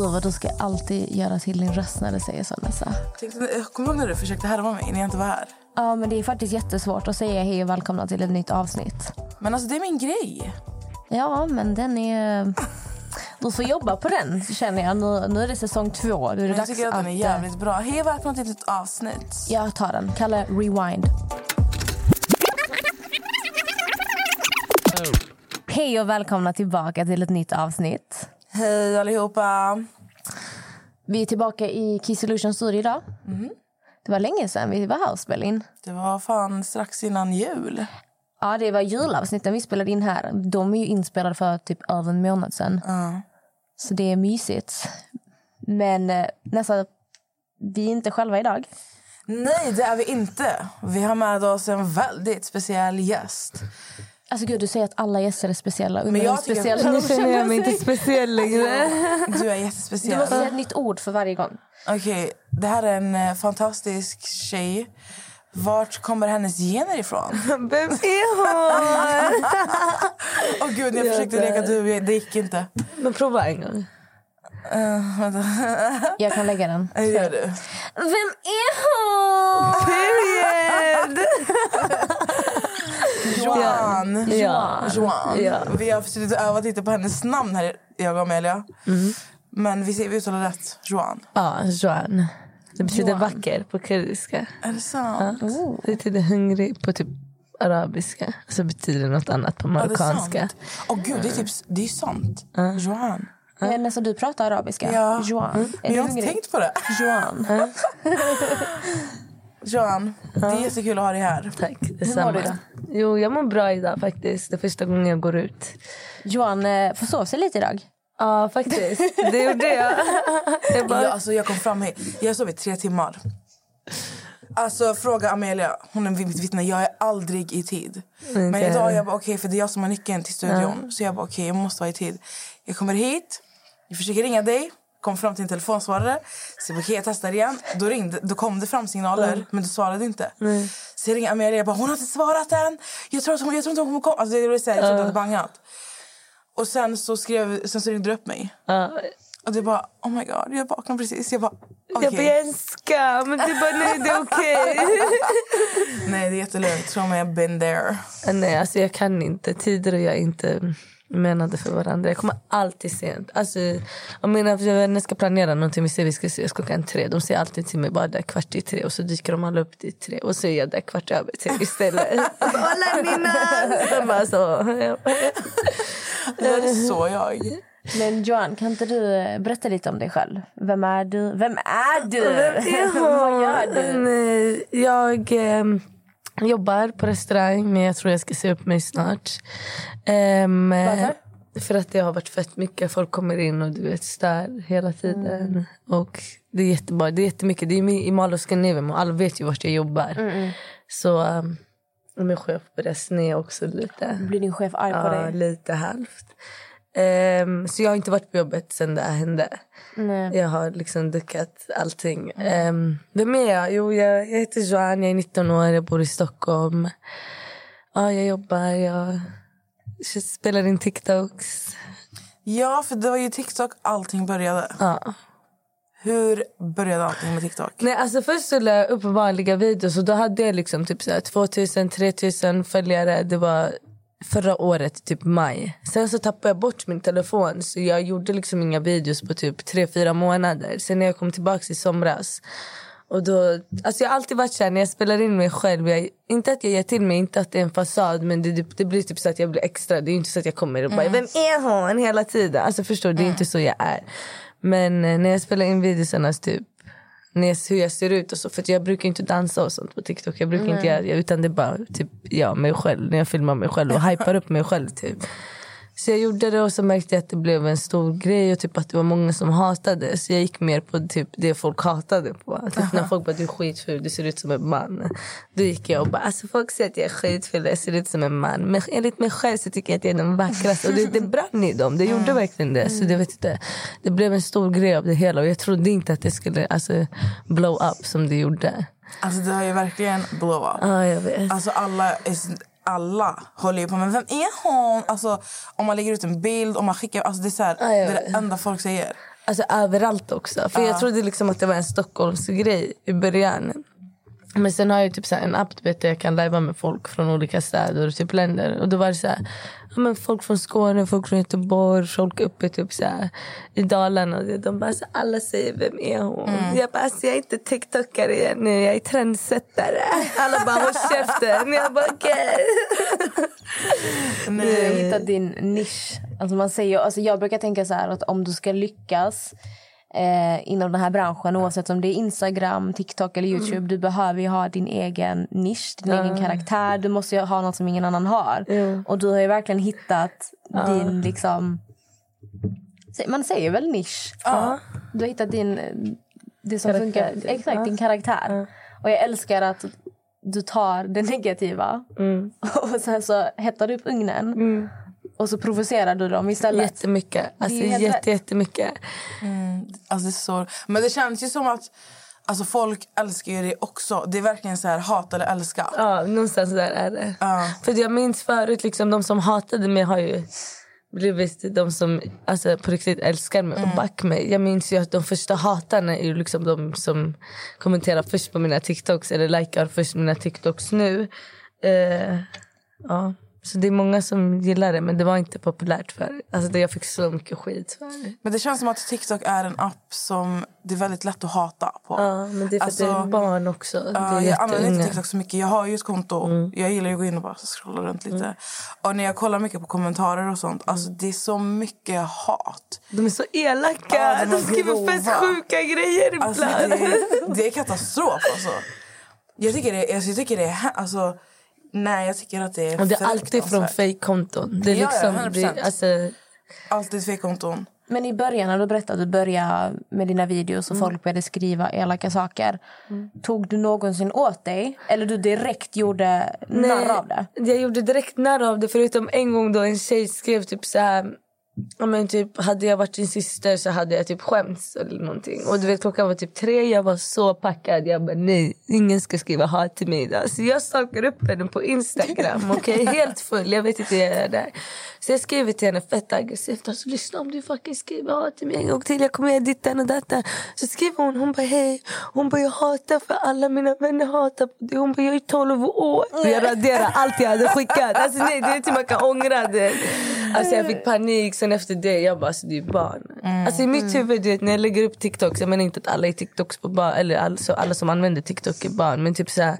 Gud du ska alltid göra till din röst när du säger så Nessa. Jag kommer ihåg när du försökte härma mig när jag inte var här. Ja men det är faktiskt jättesvårt att säga hej och välkomna till ett nytt avsnitt. Men alltså det är min grej. Ja men den är... Du får jobba på den känner jag. Nu, nu är det säsong två. Nu är det jag dags tycker att den är att, jävligt bra. Hej och välkomna till ett nytt avsnitt. Jag tar den. Kalle rewind. Hej och välkomna tillbaka till ett nytt avsnitt. Hej allihopa. Vi är tillbaka i Kiss Illusion Studio idag. Mm. Det var länge sedan vi var här och spelade in. Det var fan strax innan jul. Ja, det var julavsnitten vi spelade in här. De är ju inspelade för typ över en månad sedan. Ja. Så det är mysigt. Men eh, nästan, vi är inte själva idag. Nej, det är vi inte. Vi har med oss en väldigt speciell gäst. Alltså gud, du säger att alla gäster är speciella. Men jag speciella Nu känner känner sig. speciell längre. Du är Du jättespeciell. måste säga ett nytt ord för varje gång. Okej, det här är en eh, fantastisk tjej. Vart kommer hennes gener ifrån? Vem är hon? Åh gud, jag försökte leka du, det gick inte. Men prova en gång. Uh. Jag kan lägga den. Gör du. Vem är hon? Period! Joan. Ja. Joan. Ja. Vi har suttit och övat lite på hennes namn här, jag och Amelia. Men vi, ser, vi uttalar rätt. Joan. Ja, Joan. Det betyder Joan. vacker på kurdiska. Är det sant? Det betyder hungrig på typ arabiska. Så betyder det något annat på Ja, det är marockanska. Åh gud, det är, typ, det är sant. Joan. Men Nästan du pratar arabiska. Ja. Joan. Är Men jag har inte tänkt på det. Joan. Joan, det är jättekul att ha dig här. Tack, mår detsamma. du idag? Jo, jag mår bra idag faktiskt. Det är första gången jag går ut. Joan eh, får sova sig lite idag. Ja, faktiskt. Det gjorde jag. jag bara, Jag, alltså, jag kom fram hit. Jag sov i tre timmar. Alltså fråga Amelia, hon är mitt vittne. Jag är aldrig i tid. Men Inte idag jag bara okej för det är jag som har nyckeln till studion. Så jag bara okej jag måste vara i tid. Jag kommer hit, jag försöker ringa dig. Kom fram till en telefonsvarare. Så jag testar igen. Då, ringde, då kom det fram signaler men du svarade inte. Så jag ringer Amelia jag bara hon har inte svarat än. Jag tror, att hon, jag tror inte hon kommer komma. Alltså, det så här, jag trodde att det bangat. Och sen så, skrev, sen så ringde du upp mig. ja. Och det bara, oh my god, jag vaknade precis. Jag bara, okej. Jag bara, jag är en skam. Men du bara, nej det är okej. Nej, det är jättelugnt. Tro mig, I've been there. nej, alltså jag kan inte. Tider och jag inte menade för varandra. Jag kommer alltid sent. Alltså, om mina vänner ska planera någonting, vi säger vi ska ses klockan tre. De säger alltid till mig bara där kvart i tre och så dyker de alla upp till tre och så är jag där kvart över tre istället. Hola Nina! De bara så. Det är så jag. Men Joan, kan inte du eh, berätta lite om dig själv? Vem är du? Vem är du? Vem Vad gör du? Nej, Jag eh, jobbar på restaurang, men jag tror jag ska se upp mig snart. Um, Varför? För att det har varit fett mycket. Folk kommer in och du vet stör hela tiden. Och det är jättebra. Det är jättemycket. Det är i och Scandinavium och alla vet ju vart jag jobbar. Så um, min chef börjar snea också lite. Blir din chef arg på Ja, dig? lite halvt. Ehm, så jag har inte varit på jobbet sen det här hände. Nej. Jag har liksom duckat allting. Um, vem är jag? Jo, jag, jag heter Joanne, jag är 19 år, jag bor i Stockholm. Ja, jag jobbar, jag spelar in TikToks. Ja, för det var ju TikTok allting började. Ja. Hur började allting med TikTok? Nej, alltså först så la jag upp vanliga videos och då hade jag liksom typ så här 2000-3000 följare. Det var förra året, typ maj. Sen så tappade jag bort min telefon så jag gjorde liksom inga videos på typ 3-4 månader. Sen när jag kom tillbaka i somras och då, alltså jag har alltid varit såhär när jag spelar in mig själv. Jag, inte att jag ger till mig, inte att det är en fasad men det, det blir typ så att jag blir extra. Det är inte så att jag kommer och bara vem är hon hela tiden. Alltså förstår du, det är inte så jag är. Men eh, när jag spelar in videosarna typ när jag, hur jag ser ut och så. För jag brukar inte dansa och sånt på TikTok. Jag brukar inte göra det. Utan det är bara typ jag, mig själv. När jag filmar mig själv och hypar upp mig själv typ. Så jag gjorde det och så märkte jag att det blev en stor grej och typ att det var många som hatade. Så jag gick mer på typ det folk hatade på. Typ när folk bara du är skitful, du ser ut som en man. Då gick jag och bara alltså folk säger att jag är skitful, jag ser ut som en man. Men enligt mig själv så tycker jag att jag är den vackraste. Och det, det brann i dem, det gjorde verkligen det. Så det, vet inte, det blev en stor grej av det hela och jag trodde inte att det skulle alltså, blow up som det gjorde. Alltså det har ju verkligen blow up. Ja, jag vet. Alltså alla, är- alla håller ju på men vem är hon? Alltså om man lägger ut en bild och man skickar, alltså det är så här, Ja, det jag är det enda folk säger. Alltså överallt också. För jag trodde liksom att det var en Stockholmsgrej i början. Men sen har jag typ så en app vet, där jag kan lajva med folk från olika städer och typ länder. Och då var det så här, men folk från Skåne, folk från Göteborg, folk uppe typ så här, i Dalarna. De bara, så alla säger vem är hon? Jag bara, alltså, jag är inte tiktokare nu, jag är trendsättare. Alla bara, håll käften. Jag bara, okej. Du har hittat din nisch. Alltså man säger, alltså jag brukar tänka så här att om du ska lyckas eh, inom den här branschen oavsett om det är Instagram, TikTok eller Youtube. Du behöver ju ha din egen nisch, din egen karaktär. Du måste ju ha något som ingen annan har. Ja. Och du har ju verkligen hittat din liksom... Man säger väl nisch? Du har hittat din... Det som Karaktär, funkar. Exakt, din karaktär. Och jag älskar att du tar det negativa. Och sen så hettar du upp ugnen och så provocerar du dem istället. Jättemycket. Alltså Det är helt rätt. jätte, jättemycket. Alltså det är så, men det känns ju som att alltså folk älskar ju det också. Det är verkligen så här hat eller älska. Ja, någonstans där är det. Ja. För jag minns förut, liksom, de som hatade mig har ju blivit de som alltså, på riktigt älskar mig och backar mig. Jag minns ju att de första hatarna är ju liksom de som kommenterar först på mina TikToks eller likar först mina TikToks nu. Eh, ja. Så det är många som gillar det men det var inte populärt för alltså, det Jag fick så mycket skit för. Men det känns som att TikTok är en app som det är väldigt lätt att hata på. Ja, men det är för att det Alltså, är barn också. Ja, är jag använder inte. TikTok så mycket. Jag har ju ett konto. Jag gillar ju att gå in och bara scrolla runt lite. Och när jag kollar mycket på kommentarer och sånt, alltså det är så mycket hat. De är så elaka. Ja, de de, skriver fett sjuka grejer ibland. Alltså det, är, det är katastrof alltså. Jag tycker det, alltså, jag tycker det är, alltså, nej jag tycker att det är Och det är alltid från fejkkonton. Det är Ja, ja, liksom, 100%. det, alltså, Alltid fejkkonton. Men i början när du berättade att du började med dina videos och folk började skriva elaka saker. Tog du någonsin åt dig? Eller du direkt gjorde narr av det? Jag gjorde direkt narr av det förutom en gång då en tjej skrev typ så här Ja, men typ, hade jag varit din syster så hade jag typ skämts eller någonting. Och du vet klockan var typ tre, jag var så packad. Jag bara nej, ingen ska skriva hat till mig idag. Så jag stalkar upp henne på Instagram, okej? Helt full, jag vet inte vad jag gör där. Så jag skriver till henne fett aggressivt. Alltså lyssna om du fucking skriver hat till mig en gång till. Jag kommer göra dittan och dattan. Så skriver hon, hon bara hej. Hon bara jag hatar för alla mina vänner hatar på dig. Hon bara jag är 12 år. Och jag raderar allt jag hade skickat. Alltså nej, det är inte man kan ångra det. Alltså jag fick panik. Sen efter det, jag bara alltså det är barn. Alltså i mitt huvud, du vet, när jag lägger upp TikToks. Jag menar inte att alla är TikToks på barn. Eller alltså, alla som använder TikTok är barn. Men typ så här,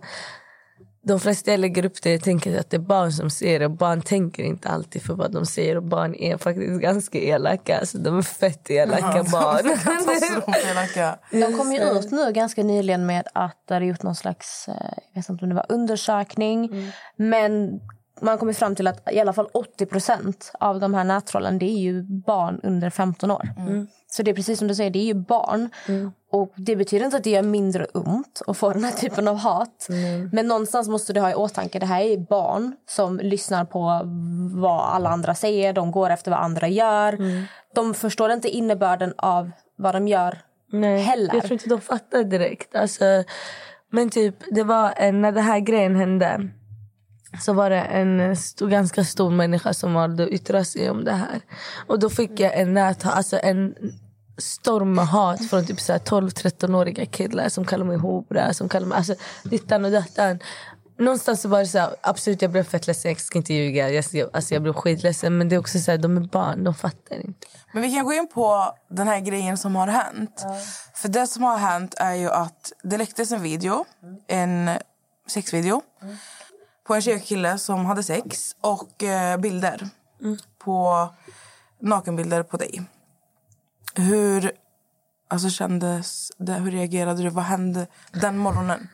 de flesta jag lägger upp det jag tänker att det är barn som ser det. Barn tänker inte alltid för vad de säger. Och barn är faktiskt ganska elaka. Alltså, de är fett elaka barn. Katastrofelaka. De kom ju ut nu ganska nyligen med att det hade gjort någon slags eh, jag vet inte om det var undersökning. Men man kom fram till att i alla fall 80% av de här nättrollen det är ju barn under 15 år. Så det är precis som du säger, det är ju barn. Och Det betyder inte att det gör mindre ont att få den här typen av hat. Men någonstans måste du ha i åtanke det här är barn som lyssnar på vad alla andra säger. De går efter vad andra gör. De förstår inte innebörden av vad de gör Nej, heller. Jag tror inte de fattar direkt. Alltså, men typ, det var en, när det här grejen hände så var det en stor, ganska stor människa som valde att yttra sig om det här. Och då fick jag en nät, alltså en storm med hat från typ så här 12-13-åriga killar som kallar mig hora, som kallar mig alltså, dittan och dattan. Någonstans så var det så här, absolut jag blev fett ledsen, jag ska inte ljuga. Jag, alltså, jag blev skitledsen men det är också så här, de är barn, de fattar inte. Men vi kan gå in på den här grejen som har hänt. För det som har hänt är ju att det läcktes en video, en sexvideo på en tjej och kille som hade sex och eh, bilder på nakenbilder på dig. Hur alltså kändes det? Hur reagerade du? Vad hände den morgonen?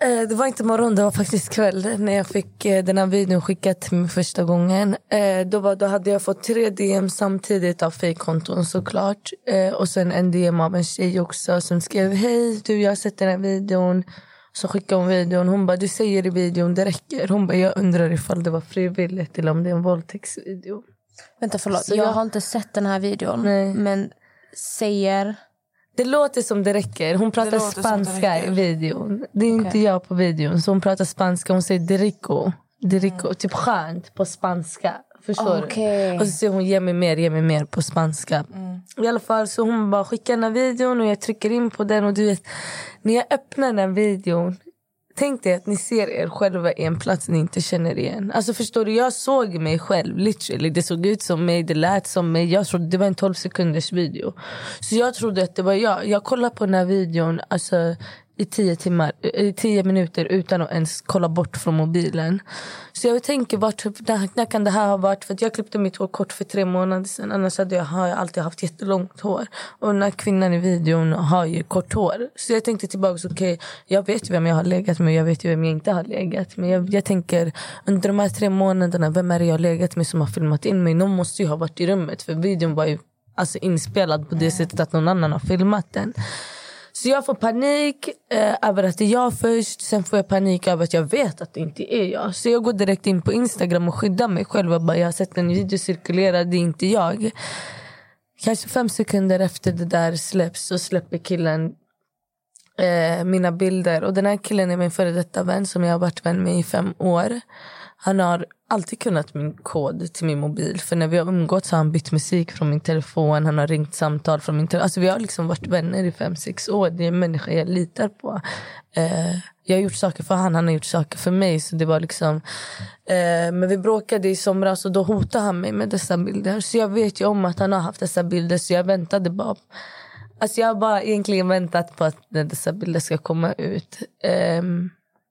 Eh, Det var inte morgon, det var faktiskt kväll när jag fick eh, den här videon skickad till mig första gången. Eh, Då, var, då hade jag fått tre DM samtidigt av fejkkonton såklart. Eh, Och sen en DM av en tjej också som skrev Hej, du jag har sett den här videon. Så skickade hon videon. Hon bara, du säger i videon, det räcker. Hon bara, jag undrar ifall det var frivilligt eller om det är en våldtäktsvideo. Vänta, förlåt. Så jag jag- har inte sett den här videon. Nej. Men säger... Det låter som det räcker. Hon pratar spanska i videon. Det är inte Okej. jag på videon. Så hon pratar spanska. Hon säger derico. Derico. Typ skönt på spanska. Förstår Okej. du? Och så säger hon ge mig mer, ge mig mer på spanska. I alla fall så hon bara skickar den här videon och jag trycker in på den. Och du vet, när jag öppnar den videon Tänk dig att ni ser er själva i en plats ni inte känner igen. Alltså förstår du, jag såg mig själv literally. Det såg ut som mig, det lät som mig. Jag trodde det var en 12 sekunders video. Så jag trodde att det var jag. Jag kollade på den här videon alltså, i tio, timmar, i tio minuter utan att ens kolla bort från mobilen. Så jag tänker, vart, när, när kan det här ha varit? För att jag klippte mitt hår kort för tre månader sedan. Annars hade jag, har jag alltid haft jättelångt hår. Och den här kvinnan i videon har ju kort hår. Så jag tänkte tillbaka, okej, okay, jag vet ju vem jag har legat med jag vet ju vem jag inte har legat med. Jag, jag tänker, under de här tre månaderna, vem är det jag har legat med som har filmat in mig? Någon måste ju ha varit i rummet. För videon var ju alltså, inspelad på det sättet att någon annan har filmat den. Så jag får panik eh, över att det är jag först. Sen får jag panik över att jag vet att det inte är jag. Så jag går direkt in på Instagram och skyddar mig själv. Och bara, jag har sett en video cirkulera, det är inte jag. Kanske fem sekunder efter det där släpps så släpper killen eh, mina bilder. Och den här killen är min före detta vän som jag har varit vän med i fem år. Han har alltid kunnat min kod till min mobil. För när vi har umgåtts har han bytt musik från min telefon. Han har ringt samtal från min telefon. Alltså vi har liksom varit vänner i fem, sex år. Det är en människa jag litar på. Eh, jag har gjort saker för han, han har gjort saker för mig. Så det var liksom... Eh, men vi bråkade i somras och då hotade han mig med dessa bilder. Så jag vet ju om att han har haft dessa bilder. Så jag väntade bara Alltså jag har bara egentligen väntat på att dessa bilder ska komma ut. Eh,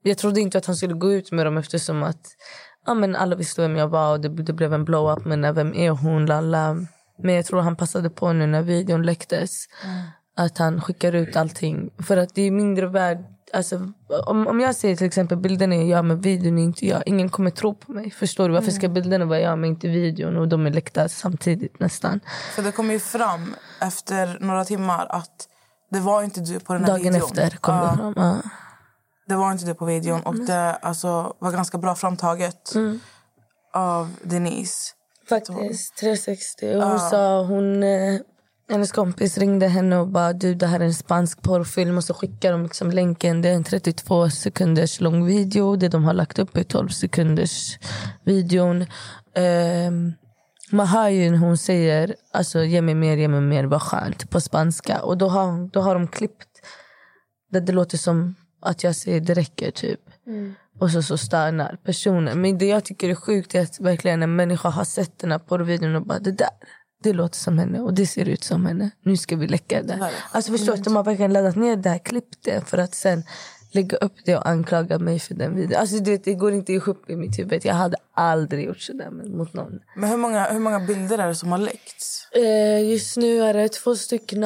jag trodde inte att han skulle gå ut med dem eftersom att ja, men alla visste vem jag var och det, det blev en blow-up. Men vem är hon? Lalla. Men jag tror han passade på nu när videon läcktes. Att han skickar ut allting. För att det är mindre värd. Alltså, om, om jag säger till exempel bilden är jag men videon är inte jag. Ingen kommer tro på mig. Förstår du? Varför ska bilderna vara jag men inte videon? Och de är läckta samtidigt nästan. För det kom ju fram efter några timmar att det var inte du på den här Dagen videon. efter kom Ja, det fram. Ja. Det var inte du på videon och det alltså, var ganska bra framtaget av Denise. Faktiskt, 360. Och hon sa, hon, eh, hennes kompis ringde henne och bara du det här är en spansk porrfilm och så skickar de liksom länken. Det är en 32 sekunders lång video. Det de har lagt upp är 12 sekunders videon. Um, man hör ju när hon säger alltså, ge mig mer, ge mig mer, vad skönt på spanska. Och då har, då har de klippt där det låter som att jag säger det räcker typ. Och så, så stönar personen. Men det jag tycker är sjukt är att verkligen en människa har sett den här porrvideon och bara det där. Det låter som henne och det ser ut som henne. Nu ska vi läcka det. Alltså förstår du? De har verkligen laddat ner det här, klippt det för att sen lägga upp det och anklaga mig för den videon. Alltså det, det går inte ihop i mitt huvud. Jag hade aldrig gjort sådär mot någon. Men hur många, hur många bilder är det som har läckts? Eh, just nu är det två stycken.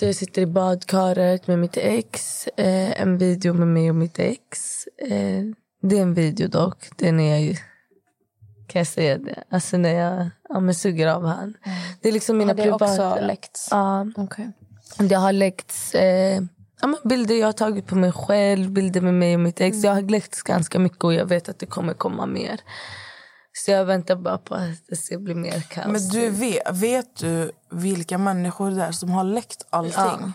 Det sitter i badkaret med mitt ex. Eh, en video med mig och mitt ex. Eh, det är en video dock. Den är jag. Kan jag säga det? Alltså när jag ja, men suger av han. Det är liksom mina Har det privata... också läckts? Ja, Okej. det har läckts eh, ja, men bilder jag har tagit på mig själv, bilder med mig och mitt ex. Det har läckts ganska mycket och jag vet att det kommer komma mer. Så jag väntar bara på att det ska bli mer kaos. Men du vet, vet du vilka människor det är som har läckt allting?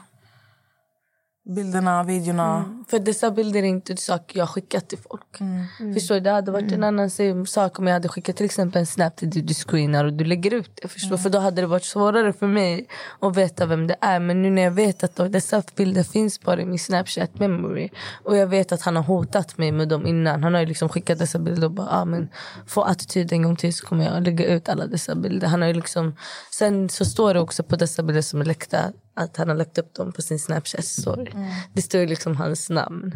Bilderna, videorna. För dessa bilder är inte saker jag har skickat till folk. Mm. Förstår du? Det hade varit en annan se- sak om jag hade skickat till exempel en snap till dig du screenar och du lägger ut det. Förstår? För då hade det varit svårare för mig att veta vem det är. Men nu när jag vet att då, dessa bilder finns bara i min snapchat memory och jag vet att han har hotat mig med dem innan. Han har ju liksom skickat dessa bilder och bara ah, men få attityd en gång till så kommer jag lägga ut alla dessa bilder. Han har ju liksom, sen så står det också på dessa bilder som är läckta att han har lagt upp dem på sin snapchat-story. Det står ju liksom hans namn.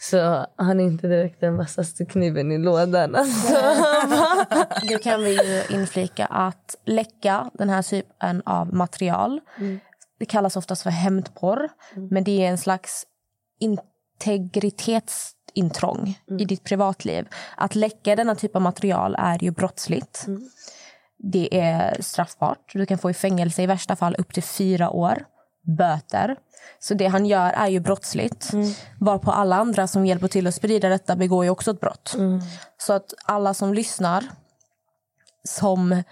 Så han är inte direkt den vassaste kniven i lådan. Alltså. Då kan vi ju inflika att läcka den här typen av material det kallas oftast för hämndporr. Men det är en slags integritetsintrång i ditt privatliv. Att läcka denna typ av material är ju brottsligt. Det är straffbart. Du kan få i fängelse i värsta fall upp till fyra år. Böter. Så det han gör är ju brottsligt. Varpå alla andra som hjälper till att sprida detta begår ju också ett brott. Så att alla som lyssnar som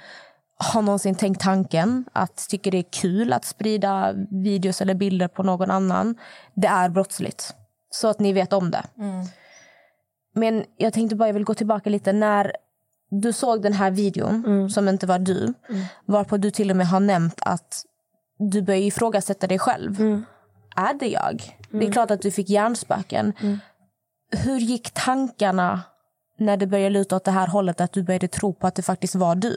har någonsin tänkt tanken att tycker det är kul att sprida videos eller bilder på någon annan. Det är brottsligt. Så att ni vet om det. Men jag tänkte bara jag vill gå tillbaka lite. När du såg den här videon som inte var du. Varpå du till och med har nämnt att du börjar ifrågasätta dig själv. Är det jag? Det är klart att du fick hjärnspöken. Hur gick tankarna när det började luta åt det här hållet att du började tro på att det faktiskt var du?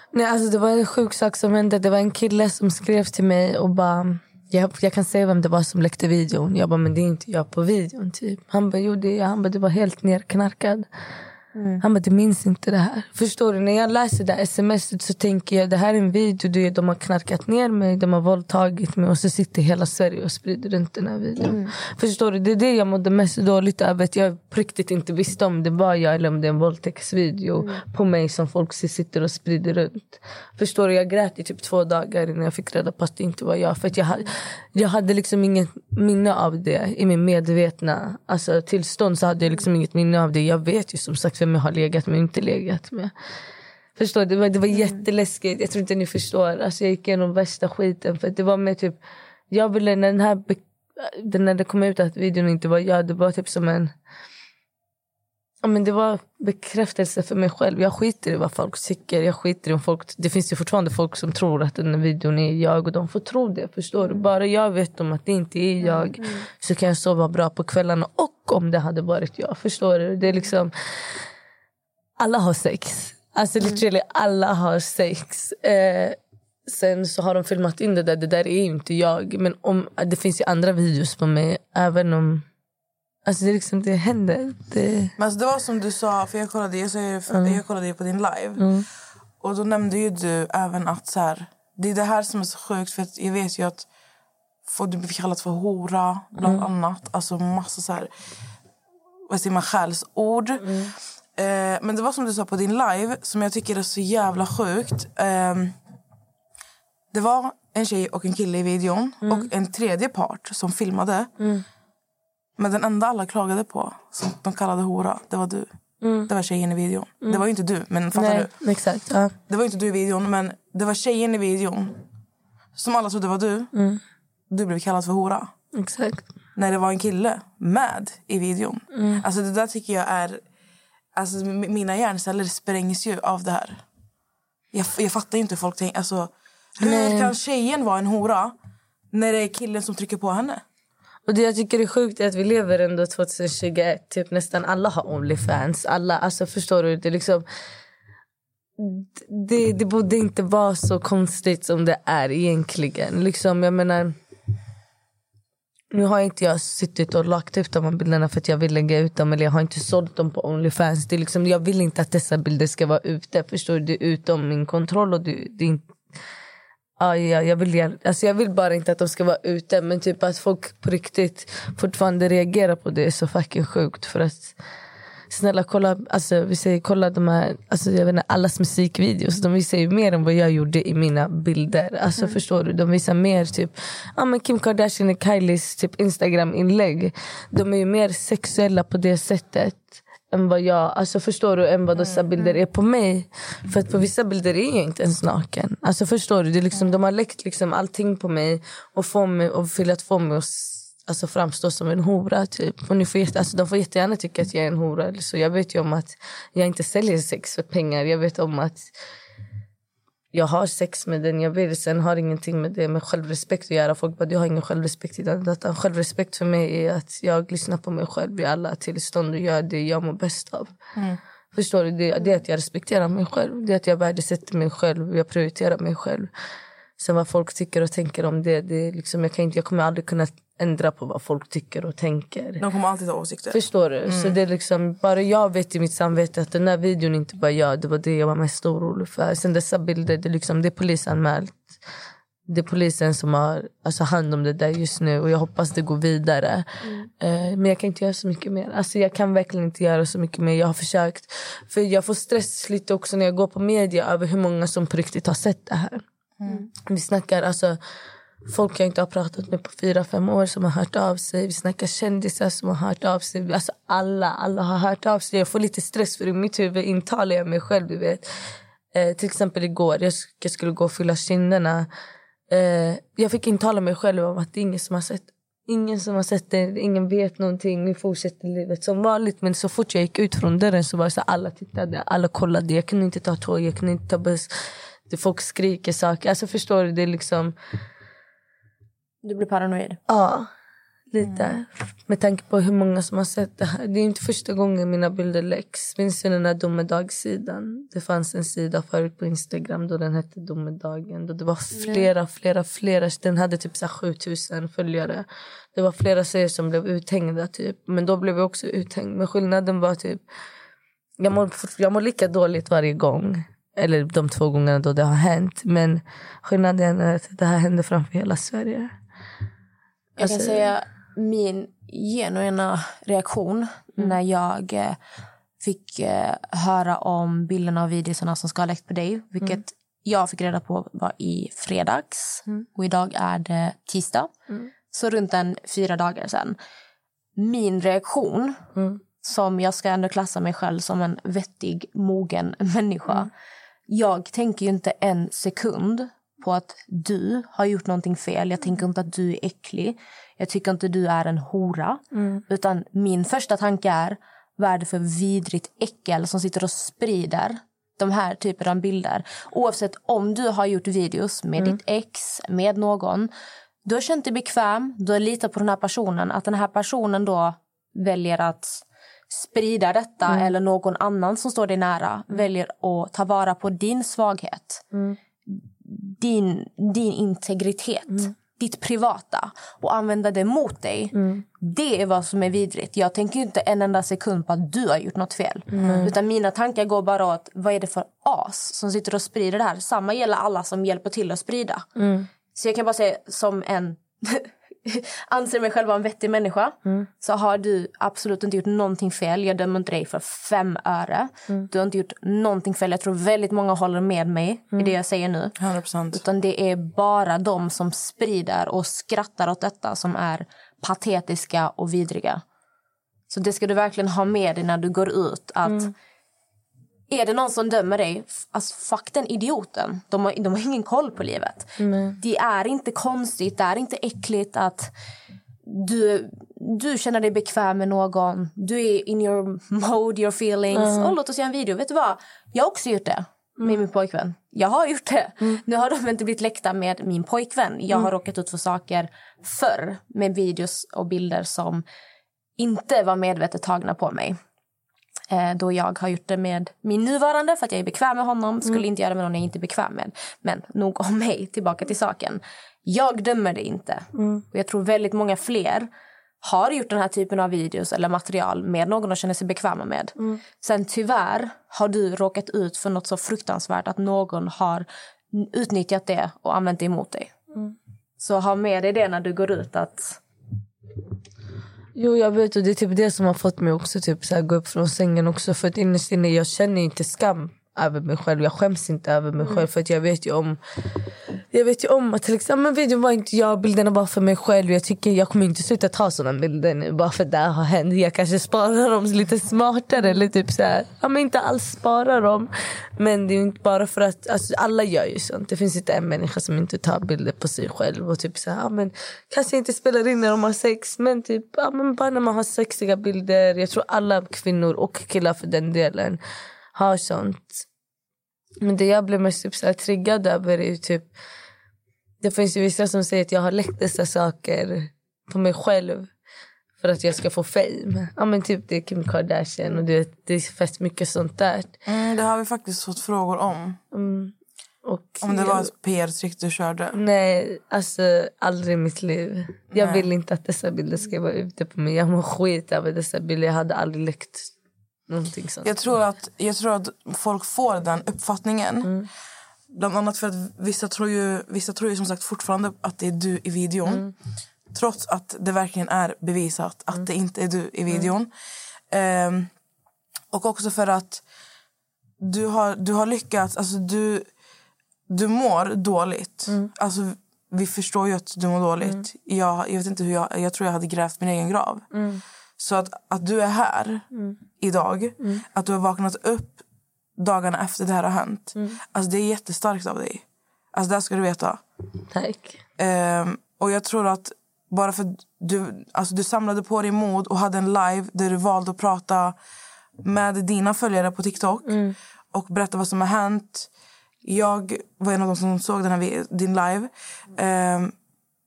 Nej, alltså det var en sjuk sak som hände. Det var en kille som skrev till mig och bara... Jag, jag kan säga vem det var som läckte videon. Jag bara, men det är inte jag på videon. Typ. Han bara, jo det är jag. Han bara, du var helt nerknarkad. Han bara, du minns inte det här. Förstår du? När jag läser det här smset så tänker jag, det här är en video. Du, de har knarkat ner mig, de har våldtagit mig och så sitter hela Sverige och sprider runt den här videon. Förstår du? Det är det jag mådde mest dåligt över. Att jag på riktigt inte visste om det var jag eller om det är en våldtäktsvideo på mig som folk sitter och sprider runt. Förstår du? Jag grät i typ två dagar innan jag fick reda på att det inte var jag. För att jag, ha- jag hade liksom inget minne av det i min medvetna alltså, tillstånd. så hade jag liksom inget minne av det. Jag vet ju som sagt vem jag har legat med och inte legat med. Förstår? Det var, det var jätteläskigt. Jag tror inte ni förstår. Alltså, jag gick igenom värsta skiten. För det var med typ... Jag ville när den här... När det kom ut att videon inte var jag, det var typ som en... Ja, men det var bekräftelse för mig själv. Jag skiter i vad folk tycker. Jag skiter i om folk, det finns ju fortfarande folk som tror att den videon är jag och de får tro det. Förstår du? Bara jag vet om att det inte är jag så kan jag sova bra på kvällarna. Och om det hade varit jag. Förstår du? Det är liksom... Alla har sex. Alltså literally alla har sex. Eh, sen så har de filmat in det där. Det där är inte jag. Men om, det finns ju andra videos på mig. Även om... Alltså det, liksom, det händer. Det, Men alltså det var som du sa, för jag kollade, jag, ju för, jag kollade ju på din live. Och då nämnde ju du även att så här, det är det här som är så sjukt. För att jag vet ju att folk, du blir kallat för hora, bland annat. Alltså massa så här, vad säger man, skällsord. Eh, men det var som du sa på din live, som jag tycker är så jävla sjukt. Ehm, det var en tjej och en kille i videon och en tredje part som filmade. Men den enda alla klagade på, som de kallade hora, det var du. Det var tjejen i videon. Det var ju inte du, men fattar nej, du? exakt. Ja. Det var ju inte du i videon, men det var tjejen i videon som alla trodde var du. Du blev kallad för hora. Exakt. När det var en kille med i videon. Alltså det där tycker jag är... Alltså mina hjärnceller sprängs ju av det här. Jag, jag fattar inte hur folk tänker. Alltså, hur kan tjejen vara en hora när det är killen som trycker på henne? Och det jag tycker är sjukt är att vi lever ändå 2021. Typ nästan alla har Onlyfans. Alla, alltså förstår du? Det, liksom, det, det borde inte vara så konstigt som det är egentligen. Liksom, jag menar... Nu har inte jag suttit och lagt ut de här bilderna för att jag vill lägga ut dem eller jag har inte sålt dem på Onlyfans. Det är liksom, jag vill inte att dessa bilder ska vara ute. Förstår du? Det är utom min kontroll. och det, det är inte, ah, ja, jag, vill, alltså jag vill bara inte att de ska vara ute. Men typ att folk på riktigt fortfarande reagerar på det är så fucking sjukt. För att snälla kolla, alltså, vi säger, kolla de här, alltså, jag vet inte, allas musikvideos. De visar ju mer än vad jag gjorde i mina bilder. Alltså förstår du? De visar mer typ, ja men Kim Kardashian och Kylies typ Instagram-inlägg. De är ju mer sexuella på det sättet än vad jag, alltså förstår du, än vad dessa bilder är på mig. För att på vissa bilder är jag inte ens naken. Alltså förstår du, det är liksom, de har läckt liksom allting på mig och, få mig, och velat få mig att alltså, framstå som en hora. Typ. Och ni får jätte, alltså, de får jättegärna tycka att jag är en hora. Så. Jag vet ju om att jag inte säljer sex för pengar. Jag vet om att jag har sex med den jag vill. Sen har ingenting med det med självrespekt att göra. Folk bara, du har ingen självrespekt i den datan. Självrespekt för mig är att jag lyssnar på mig själv i alla tillstånd och gör det jag mår bäst av. Förstår du? Det, det är att jag respekterar mig själv. Det är att jag värdesätter mig själv. Jag prioriterar mig själv. Sen vad folk tycker och tänker om det, det liksom, jag, kan inte, jag kommer aldrig kunna ändra på vad folk tycker och tänker. De kommer alltid ha åsikter. Förstår du? Så det är liksom, bara jag vet i mitt samvete att den där videon inte bara jag. Det var det jag var mest orolig för. Sen dessa bilder, det är, liksom, det är polisanmält. Det är polisen som har alltså, hand om det där just nu och jag hoppas det går vidare. Eh, men jag kan inte göra så mycket mer. Alltså, jag kan verkligen inte göra så mycket mer. Jag har försökt. För jag får stress lite också när jag går på media över hur många som på riktigt har sett det här. Mm. Vi snackar alltså folk jag inte har pratat med på fyra, fem år som har hört av sig. Vi snackar kändisar som har hört av sig. Alltså alla, alla har hört av sig. Jag får lite stress för i mitt huvud intalar jag mig själv. Du vet. Eh, till exempel igår, jag, sk- jag skulle gå och fylla kinderna. Eh, jag fick intala mig själv om att det är ingen som har sett Ingen som har sett det, ingen vet någonting. Vi fortsätter livet som vanligt. Men så fort jag gick ut från dörren så var det så alla tittade, alla kollade. Jag kunde inte ta tåg, jag kunde inte ta buss. Det folk skriker saker. Alltså förstår du? Det är liksom... Du blir paranoid. Ja, lite. Med tanke på hur många som har sett det här. Det är inte första gången mina bilder läcks. Minns du den där domedagssidan? Det fanns en sida förut på Instagram då den hette Domedagen. Då det var flera, flera, flera. Den hade typ så här 7000 följare. Det var flera serier som blev uthängda typ. Men då blev jag också uthängd. Men skillnaden var typ... Jag mår, jag mår lika dåligt varje gång. Eller de två gångerna då det har hänt. Men skillnaden är att det här hände framför hela Sverige. Jag kan Alltså- säga min genuina reaktion när jag eh, fick eh, höra om bilderna och videorna som ska ha läckt på dig. Vilket jag fick reda på var i fredags. Och idag är det tisdag. Så runt en fyra dagar sedan. Min reaktion, som jag ska ändå klassa mig själv som en vettig, mogen människa. Jag tänker ju inte en sekund på att du har gjort någonting fel. Jag tänker inte att du är äcklig. Jag tycker inte du är en hora. Utan min första tanke är, vad är det för vidrigt äckel som sitter och sprider de här typer av bilder. Oavsett om du har gjort videos med ditt ex, med någon. Du har känt dig bekväm, du har litat på den här personen. Att den här personen då väljer att sprida detta eller någon annan som står dig nära väljer att ta vara på din svaghet. Din, din integritet, ditt privata och använda det mot dig. Det är vad som är vidrigt. Jag tänker inte en enda sekund på att du har gjort något fel. Utan mina tankar går bara åt vad är det för as som sitter och sprider det här. Samma gäller alla som hjälper till att sprida. Så jag kan bara säga som en anser mig själv vara en vettig människa så har du absolut inte gjort någonting fel. Jag dömer inte dig för fem öre. Du har inte gjort någonting fel. Jag tror väldigt många håller med mig i det jag säger nu. 100%. Utan det är bara de som sprider och skrattar åt detta som är patetiska och vidriga. Så det ska du verkligen ha med dig när du går ut. Att Är det någon som dömer dig, alltså fuck den idioten. De har, de har ingen koll på livet. Det är inte konstigt, det är inte äckligt att du, du känner dig bekväm med någon. Du är in your mode, your feelings. Och låt oss göra en video. Vet du vad? Jag har också gjort det med min pojkvän. Jag har gjort det. Nu har de inte blivit läckta med min pojkvän. Jag har råkat ut för saker förr med videos och bilder som inte var medvetet tagna på mig. Eh, då jag har gjort det med min nuvarande för att jag är bekväm med honom. Skulle inte göra det med någon jag inte är bekväm med. Men nog om mig, tillbaka till saken. Jag dömer det inte. Och jag tror väldigt många fler har gjort den här typen av videos eller material med någon de känner sig bekväma med. Sen tyvärr har du råkat ut för något så fruktansvärt att någon har utnyttjat det och använt det emot dig. Så ha med dig det när du går ut att Jo jag vet. Och det är typ det som har fått mig också typ så här, gå upp från sängen också. För att innerst inne jag känner inte skam över mig själv. Jag skäms inte över mig själv för att jag vet ju om jag vet ju om att till exempel videon var inte jag, bilderna var för mig själv. Jag tycker jag kommer inte sluta ta sådana bilder nu bara för att det här har hänt. Jag kanske sparar dem lite smartare eller typ så här, ja men inte alls sparar dem. Men det är ju inte bara för att, alltså alla gör ju sånt. Det finns inte en människa som inte tar bilder på sig själv och typ så här, ja men kanske inte spelar in när de har sex men typ, ja men bara när man har sexiga bilder. Jag tror alla kvinnor och killar för den delen har sånt. Men det jag blev mest typ så här triggad över är typ... Det finns ju vissa som säger att jag har läckt dessa saker på mig själv för att jag ska få fame. Ja men typ det är Kim Kardashian och det, det är fett mycket sånt där. Mm, det har vi faktiskt fått frågor om. Och Om det var ett PR-trick du körde. Nej, alltså aldrig i mitt liv. Jag vill inte att dessa bilder ska vara ute på mig. Jag mår skit över dessa bilder. Jag hade aldrig läckt någonting sånt. Jag tror, att, jag tror att folk får den uppfattningen. Bland annat för att vissa tror ju, vissa tror ju som sagt fortfarande att det är du i videon. Trots att det verkligen är bevisat att det inte är du i videon. Um, och också för att du har, du har lyckats... Alltså du, du mår dåligt. Alltså, vi förstår ju att du mår dåligt. Jag, jag, vet inte hur jag, jag tror jag hade grävt min egen grav. Så att, att du är här idag, att du har vaknat upp dagarna efter det här har hänt. Alltså det är jättestarkt av dig. Alltså det ska du veta. Tack. Ehm, och jag tror att bara för du, alltså du samlade på dig mod och hade en live där du valde att prata med dina följare på TikTok och berätta vad som har hänt. Jag var en av de som såg den här, din live. Ehm,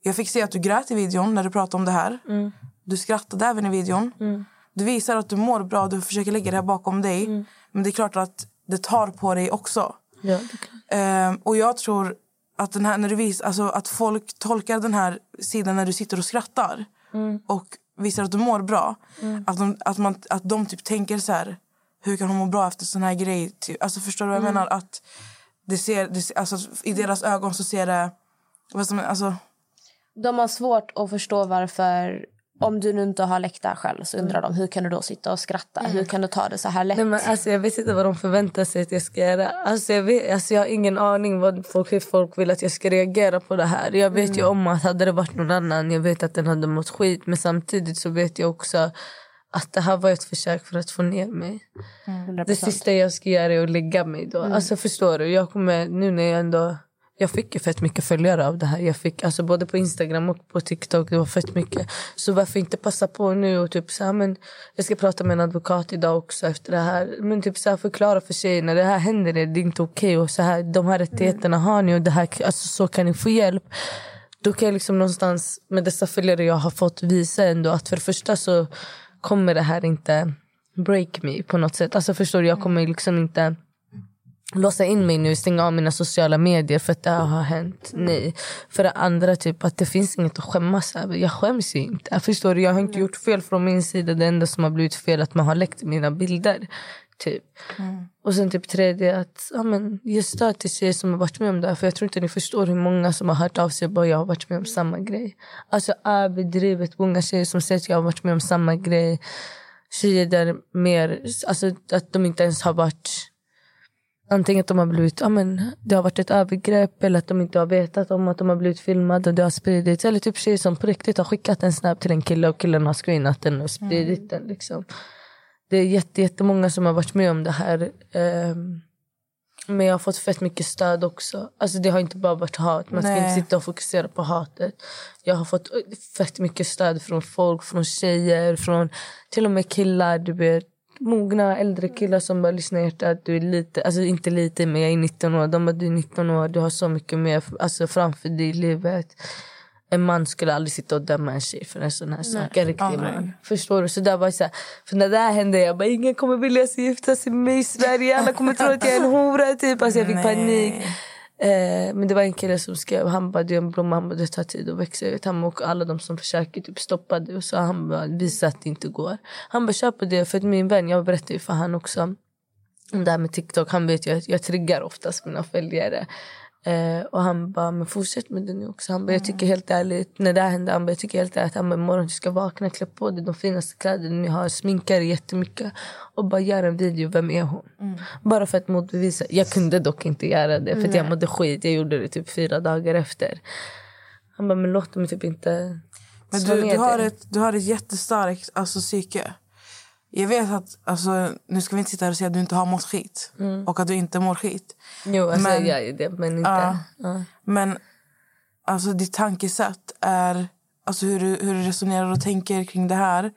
jag fick se att du grät i videon när du pratade om det här. Du skrattade även i videon. Du visar att du mår bra, du försöker lägga det här bakom dig. Men det är klart att det tar på dig också. Ja. Ehm, och jag tror att, den här, när du vis, alltså att folk tolkar den här sidan när du sitter och skrattar och visar att du mår bra. Att, de, att, man, att de typ tänker så här, hur kan hon må bra efter sån här grej? Typ. Alltså förstår du vad jag menar? Att det ser, det, alltså, I deras ögon så ser det... Vad som, alltså, De har svårt att förstå varför... Om du nu inte har här själv så undrar de hur kan du då sitta och skratta? Hur kan du ta det så här lätt? Nej, men alltså, jag vet inte vad de förväntar sig att jag ska göra. Alltså, jag, vet, alltså, jag har ingen aning vad folk, hur folk vill att jag ska reagera på det här. Jag vet ju om att hade det varit någon annan, jag vet att den hade mått skit. Men samtidigt så vet jag också att det här var ett försök för att få ner mig. 100%. Det sista jag ska göra är att lägga mig då. Alltså förstår du? Jag kommer nu när jag ändå... Jag fick ju fett mycket följare av det här. Jag fick alltså både på Instagram och på TikTok. Det var fett mycket. Så varför inte passa på nu och typ så här, men jag ska prata med en advokat idag också efter det här. Men typ så här, förklara för tjejerna. Det här händer er, det är inte okej. okay och så här, de här rättigheterna har ni och det här, alltså, så kan ni få hjälp. Då kan jag liksom någonstans med dessa följare jag har fått visa ändå att för det första så kommer det här inte break me på något sätt. Alltså förstår du, jag kommer liksom inte låsa in mig nu, stänga av mina sociala medier för att det har hänt. Nej. För det andra, typ att det finns inget att skämmas över. Jag skäms ju inte. Förstår du, jag har inte gjort fel från min sida. Det enda som har blivit fel är att man har läckt mina bilder. Typ. Och sen typ tredje, att ja, men, ge stöd till tjejer som har varit med om det här. För jag tror inte ni förstår hur många som har hört av sig bara jag har varit med om samma grej. Alltså överdrivet många tjejer som säger att jag har varit med om samma grej. Tjejer där mer, alltså att de inte ens har varit Antingen att de har blivit, ja, men, det har varit ett övergrepp eller att de inte har vetat om att de har blivit filmade och det har spridits. Eller typ tjejer som på riktigt har skickat en snap till en kille och killen har screenat den och spridit den. Liksom. Det är jätte, jättemånga som har varit med om det här. ehm, men jag har fått fett mycket stöd också. Alltså det har inte bara varit hat. Man ska Nej. inte sitta och fokusera på hatet. Jag har fått fett mycket stöd från folk, från tjejer, från till och med killar. Du vet, mogna äldre killar som bara lyssnar hjärtat. Du är lite, alltså inte lite men jag är 19 år. De bara du är 19 år, du har så mycket mer alltså, framför dig i livet. En man skulle aldrig sitta och döma en tjej för en sån här sak. En riktig man. Förstår du? Så där var så här, för när det här hände jag bara ingen kommer vilja gifta sig med mig i Sverige. Alla kommer tro att jag är en hora. Typ. Alltså, jag fick panik. Eh, men det var en kille som skrev, han bara det är en blomma, han bara, det tar tid att växa ut. Han och alla de som försöker typ stoppa det. Och så han bara, visa att det inte går. Han bara, kör på det. För att min vän, jag berättade ju för han också om det här med TikTok. Han vet ju att jag triggar oftast mina följare. Eh, och han bara, men fortsätt med det nu också. Han bara, jag tycker helt ärligt, när det här hände, han bara, jag tycker helt ärligt, han bara, imorgon du ska vakna, klä på dig de finaste kläderna ni har, sminka dig jättemycket och bara gör en video, vem är hon? Bara för att motbevisa. Jag kunde dock inte göra det för att jag mådde skit. Jag gjorde det typ fyra dagar efter. Han bara, men låt mig typ inte Men du, du, har ett, du har ett jättestarkt alltså, psyke. Jag vet att, alltså, nu ska vi inte sitta här och säga att du inte har mått skit. Och att du inte mår skit. Jo, alltså, Men- jag gör ju det, men inte... Ja. Ja. Men alltså, ditt tankesätt är... Alltså hur du, hur du resonerar och tänker kring det här.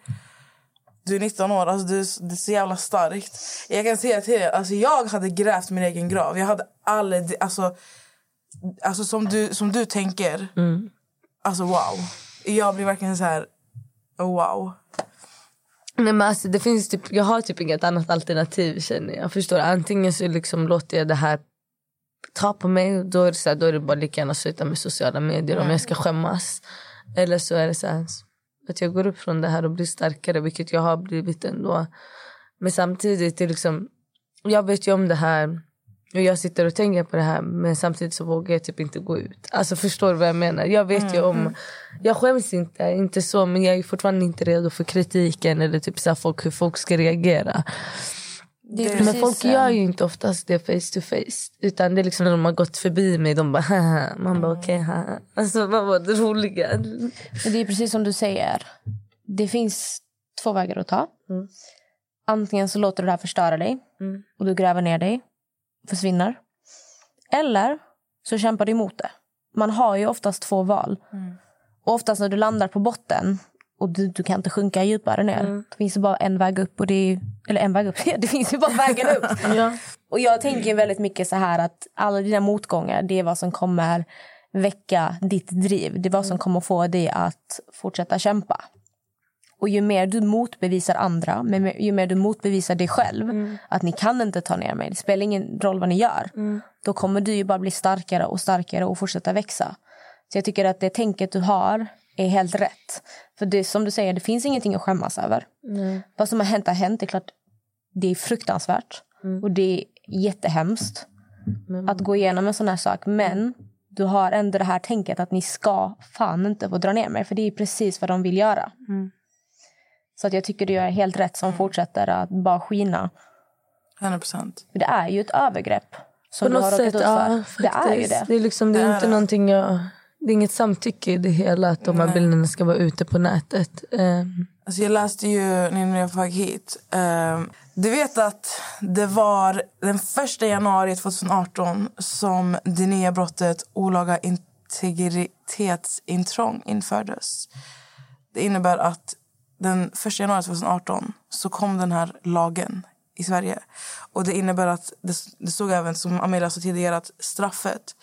Du är 19 år, alltså du, det är så jävla starkt. Jag kan säga till er, alltså jag hade grävt min egen grav. Jag hade aldrig, alltså, alltså som, du, som du tänker, alltså wow. Jag blir verkligen så här, wow. Nej, men alltså, det finns typ, jag har typ inget annat alternativ känner jag. Förstår? Antingen så liksom låter jag det här ta på mig. Då är det, så här, då är det bara lika gärna sluta med sociala medier om jag ska skämmas. Eller så är det så här, att jag går upp från det här och blir starkare, vilket jag har blivit ändå. Men samtidigt, det liksom, jag vet ju om det här och jag sitter och tänker på det här men samtidigt så vågar jag typ inte gå ut. Alltså förstår du vad jag menar? Jag vet ju om, jag skäms inte, inte så men jag är fortfarande inte redo för kritiken eller typ så folk, hur folk ska reagera. Det Men folk gör ju inte oftast det face to face. Utan det är liksom när de har gått förbi mig, de bara haha. Man bara okej, haha. Alltså var det roliga? Men det är precis som du säger. Det finns två vägar att ta. Antingen så låter du det här förstöra dig och du gräver ner dig försvinner. Eller så kämpar du emot det. Man har ju oftast två val. Och oftast när du landar på botten och du, du kan inte sjunka djupare ner. Det finns ju bara en väg upp. Och det är, eller en väg upp. det finns ju bara vägen upp. Och jag tänker väldigt mycket så här att alla dina motgångar, det är vad som kommer väcka ditt driv. Det är vad som kommer få dig att fortsätta kämpa. Och ju mer du motbevisar andra, men ju mer du motbevisar dig själv att ni kan inte ta ner mig, det spelar ingen roll vad ni gör. Då kommer du ju bara bli starkare och starkare och fortsätta växa. Så jag tycker att det tänket du har är helt rätt. För det som du säger, det finns ingenting att skämmas över. Vad som har hänt har hänt. Det är klart, det är fruktansvärt. Och det är jättehemskt att gå igenom en sån här sak. Men du har ändå det här tänket att ni ska fan inte få dra ner mig. För det är precis vad de vill göra. Så att jag tycker du gör helt rätt som fortsätter att bara skina. 100 procent. Det är ju ett övergrepp som På du har råkat sätt, ut ja. för. det är ju det. Det är, liksom, det är inte någonting jag... Det är inget samtycke i det hela att de här bilderna ska vara ute på nätet. Ehm, Alltså jag läste ju när jag var hit. ehm, du vet att det var den 1 januari 2018 som det nya brottet olaga integritetsintrång infördes. Det innebär att den 1 januari 2018 så kom den här lagen i Sverige. Och Det innebär att det, stod även, som Amelia sa tidigare, att straffet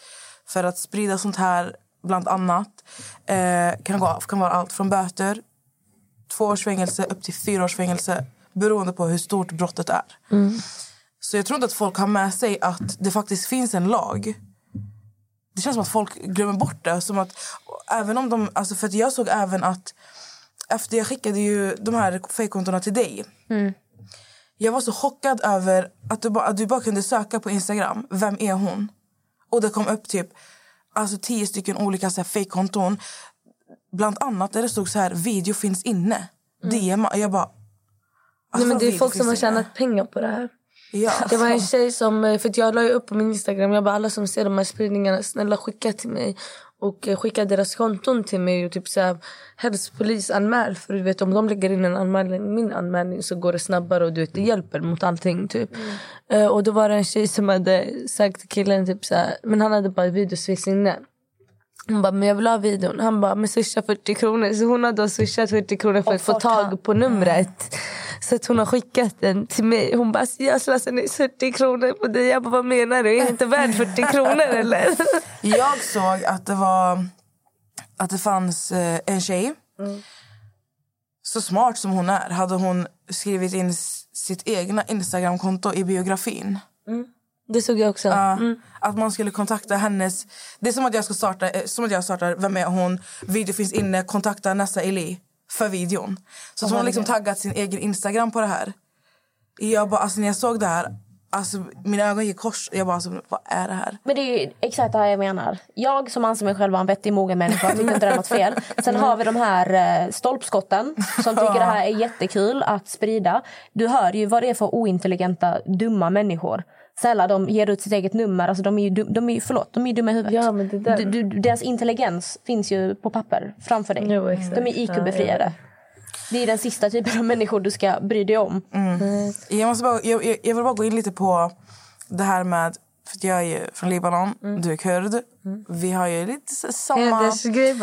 för att sprida sånt här, bland annat, eh, kan, gå, kan vara allt från böter två års fängelse upp till fyra års fängelse beroende på hur stort brottet är. Så jag tror inte att folk har med sig att det faktiskt finns en lag. Det känns som att folk glömmer bort det. Som att, även om de, alltså för att jag såg även att efter jag skickade ju de här fejkkontona till dig. Jag var så chockad över att du, bara, att du bara kunde söka på Instagram. Vem är hon? Och det kom upp typ alltså tio stycken olika så här fejkkonton. Bland annat där det stod så här, video finns inne. DM. Jag bara... Nej, alltså, men det är folk som har inne. tjänat pengar på det här. Ja, Det var en alltså. tjej som, eh, för jag la upp på min Instagram, jag bara alla som ser de här spridningarna, snälla skicka till mig. Och eh, skicka deras konton till mig och typ såhär, helst polisanmäl. För du vet om de lägger in en anmälning, min anmälning så går det snabbare och du vet det hjälper mot allting typ. Eh, och då var det en tjej som hade sagt till killen typ såhär, men han hade bara videos inne. Hon bara, men jag vill ha videon. Han bara, men swisha 40 kronor. Så hon har då swishat 40 kronor för att få tag på numret. Så att hon har skickat den till mig. Hon bara, jag slösar ner 40 kronor på dig. Jag bara, vad menar du? Är inte värd 40 kronor eller? Jag såg att det var att det fanns eh, en tjej. Så smart som hon är hade hon skrivit in sitt egna Instagramkonto i biografin. Det såg jag också. Ja, Att man skulle kontakta hennes... Det är som att jag ska starta, eh, som att jag startar Vem är hon? Video finns inne. Kontakta Nessa Eli för videon. Så att hon har liksom taggat sin egen Instagram på det här. Jag bara, alltså när jag såg det här, alltså mina ögon gick kors. Jag bara, alltså, vad är det här? Men det är exakt det här jag menar. Jag som anser mig själv vara en vettig mogen människa tycker inte det är något fel. Sen har vi de här eh, stolpskotten som tycker det här är jättekul att sprida. Du hör ju vad det är för ointelligenta, dumma människor. Snälla, de ger ut sitt eget nummer. Alltså, de är ju, dum- de är, förlåt, de är ju dumma i huvudet. Ja, men det där- Du, du, deras intelligens finns ju på papper framför dig. Jo, exakt. de är IQ-befriade. Det är den sista typen av människor du ska bry dig om. Jag, måste bara, jag, jag, jag vill bara gå in lite på det här med... För att jag är ju från Libanon, du är kurd. Vi har ju lite så, samma... Hedersgrej?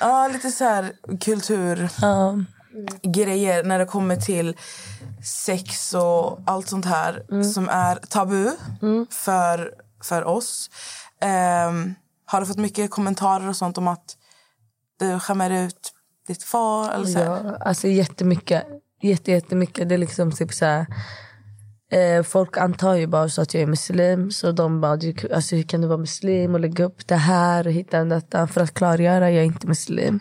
Ja, lite så här kultur. Ja. Grejer när det kommer till sex och allt sånt här som är tabu för, för oss. Ehm, har du fått mycket kommentarer och sånt om att du skämmer ut ditt far? Eller så här? Ja, alltså jättemycket. Jätte, jättemycket. Det är liksom typ så här, eh, folk antar ju bara så att jag är muslim. Så de bara, du, alltså, hur kan du vara muslim och lägga upp det här och hitta detta för att klargöra jag är inte muslim.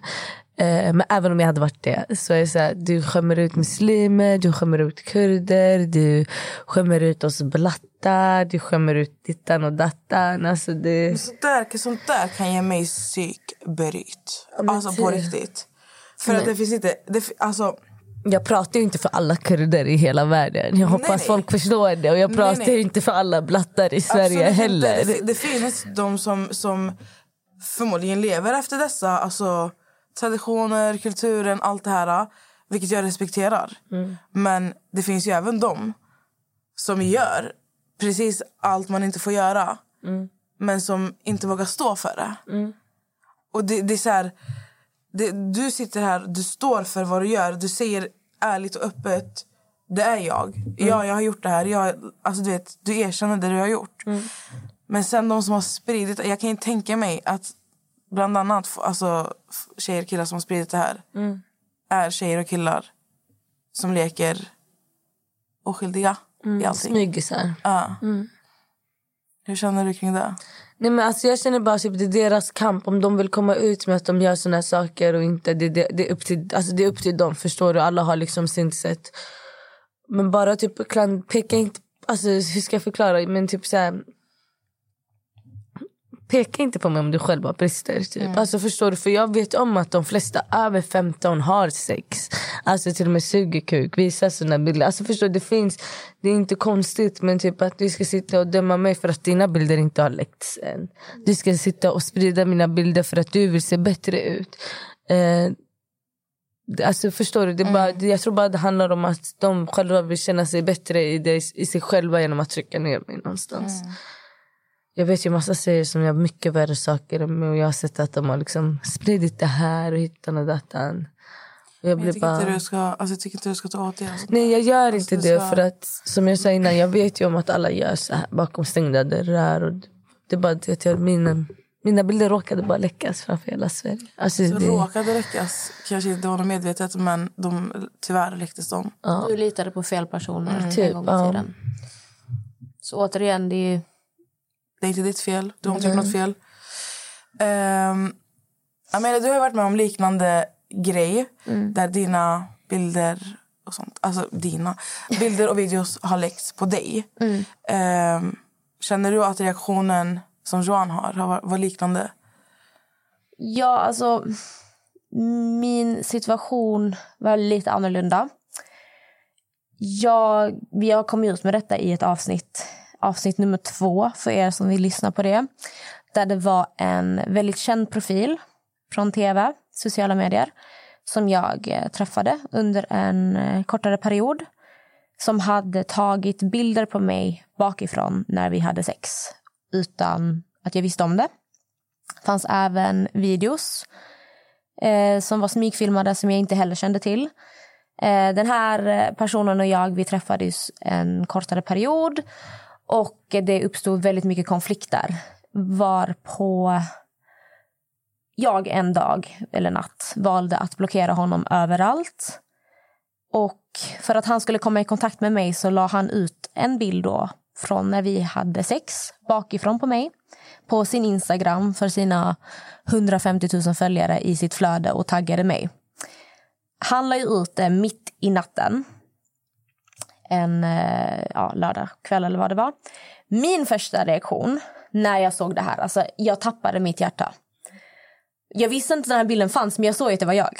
Eh, men även om jag hade varit det så är det så här, du skämmer ut muslimer, du skämmer ut kurder, du skämmer ut oss blattar, du skämmer ut dittan och dattan. Alltså det... Sånt där, sånt där kan ge mig psykbryt. men Alltså på typ. riktigt. För att det finns inte... Det, alltså, Jag pratar ju inte för alla kurder i hela världen. Jag hoppas nej. folk förstår det. Och jag Nej, pratar nej. ju inte för alla blattar i Sverige absolut inte. heller. Det, det finns de som, som förmodligen lever efter dessa alltså, traditioner, kulturen, allt det här. Vilket jag respekterar. Men det finns ju även de som gör precis allt man inte får göra. Men som inte vågar stå för det. Och det, det är så här, det, du sitter här, du står för vad du gör. Du säger ärligt och öppet, det är jag. Ja, jag har gjort det här. Jag, alltså, du, vet, du erkänner det du har gjort. Men sen de som har spridit, jag kan ju tänka mig att bland annat alltså, tjejer och killar som har spridit det här är tjejer och killar som leker oskyldiga i allting. Smygisar. Ja. Hur känner du kring det? Nej, men alltså jag känner bara typ det är deras kamp. Om de vill komma ut med att de gör såna här saker och inte. Det, det, det, är, upp till, alltså det är upp till dem. Förstår du? Alla har liksom sin sätt. Men bara typ peka inte... Alltså hur ska jag förklara? Men typ så här, Peka inte på mig om du själv har brister. Typ. Alltså, förstår du? För jag vet om att de flesta över 15 har sex. Alltså till och med suger kuk, visar såna bilder. Alltså, förstår du? Det finns, det är inte konstigt men typ att du ska sitta och döma mig för att dina bilder inte har läckts än. Du ska sitta och sprida mina bilder för att du vill se bättre ut. Eh, Alltså förstår du? Det bara, det- jag tror bara det handlar om att de själva vill känna sig bättre i, det, i sig själva genom att trycka ner mig någonstans. Jag vet ju massa tjejer som gör mycket värre saker mig och jag har sett att de har liksom spridit det här och hittan och datan. Och jag Jag blir tycker, bara... inte du ska, alltså, jag tycker inte du ska ta åt dig. Alltså. Nej jag gör inte du det ska- för att som jag sa innan jag vet ju om att alla gör så här bakom stängda dörrar. Och det är bara det att jag, mina, mina bilder råkade bara läckas framför hela Sverige. Alltså, Så det, råkade läckas. Kanske inte var medvetet, men de, tyvärr läcktes de. Du litade på fel personer Typ, en gång i ja. tiden. Så återigen, det är ju... Det är inte ditt fel. Du har inte gjort något fel. Um, Amelia, du har varit med om liknande grej där dina bilder och sånt, alltså dina bilder och videos har läckts på dig. Ehm, känner du att reaktionen som Johan har, har var, liknande? Ja, alltså... Min situation var lite annorlunda. Jag, har kommit ut med detta i ett avsnitt, avsnitt nummer två för er som vill lyssna på det. Där det var en väldigt känd profil från tv, sociala medier som jag eh, träffade under en eh, kortare period som hade tagit bilder på mig bakifrån när vi hade sex utan att jag visste om det. Det fanns även videos eh, som var smygfilmade som jag inte heller kände till. Eh, den här eh, personen och jag vi träffades en kortare period och det uppstod väldigt mycket konflikter varpå jag en dag eller natt valde att blockera honom överallt. Och för att han skulle komma i kontakt med mig så la han ut en bild då från när vi hade sex bakifrån på mig på sin Instagram för sina 150 000 följare i sitt flöde och taggade mig. Han la ut det mitt i natten. En eh, ja, lördag kväll eller vad det var. Min första reaktion när jag såg det här, alltså jag tappade mitt hjärta. Jag visste inte att den här bilden fanns, men jag såg att det var jag.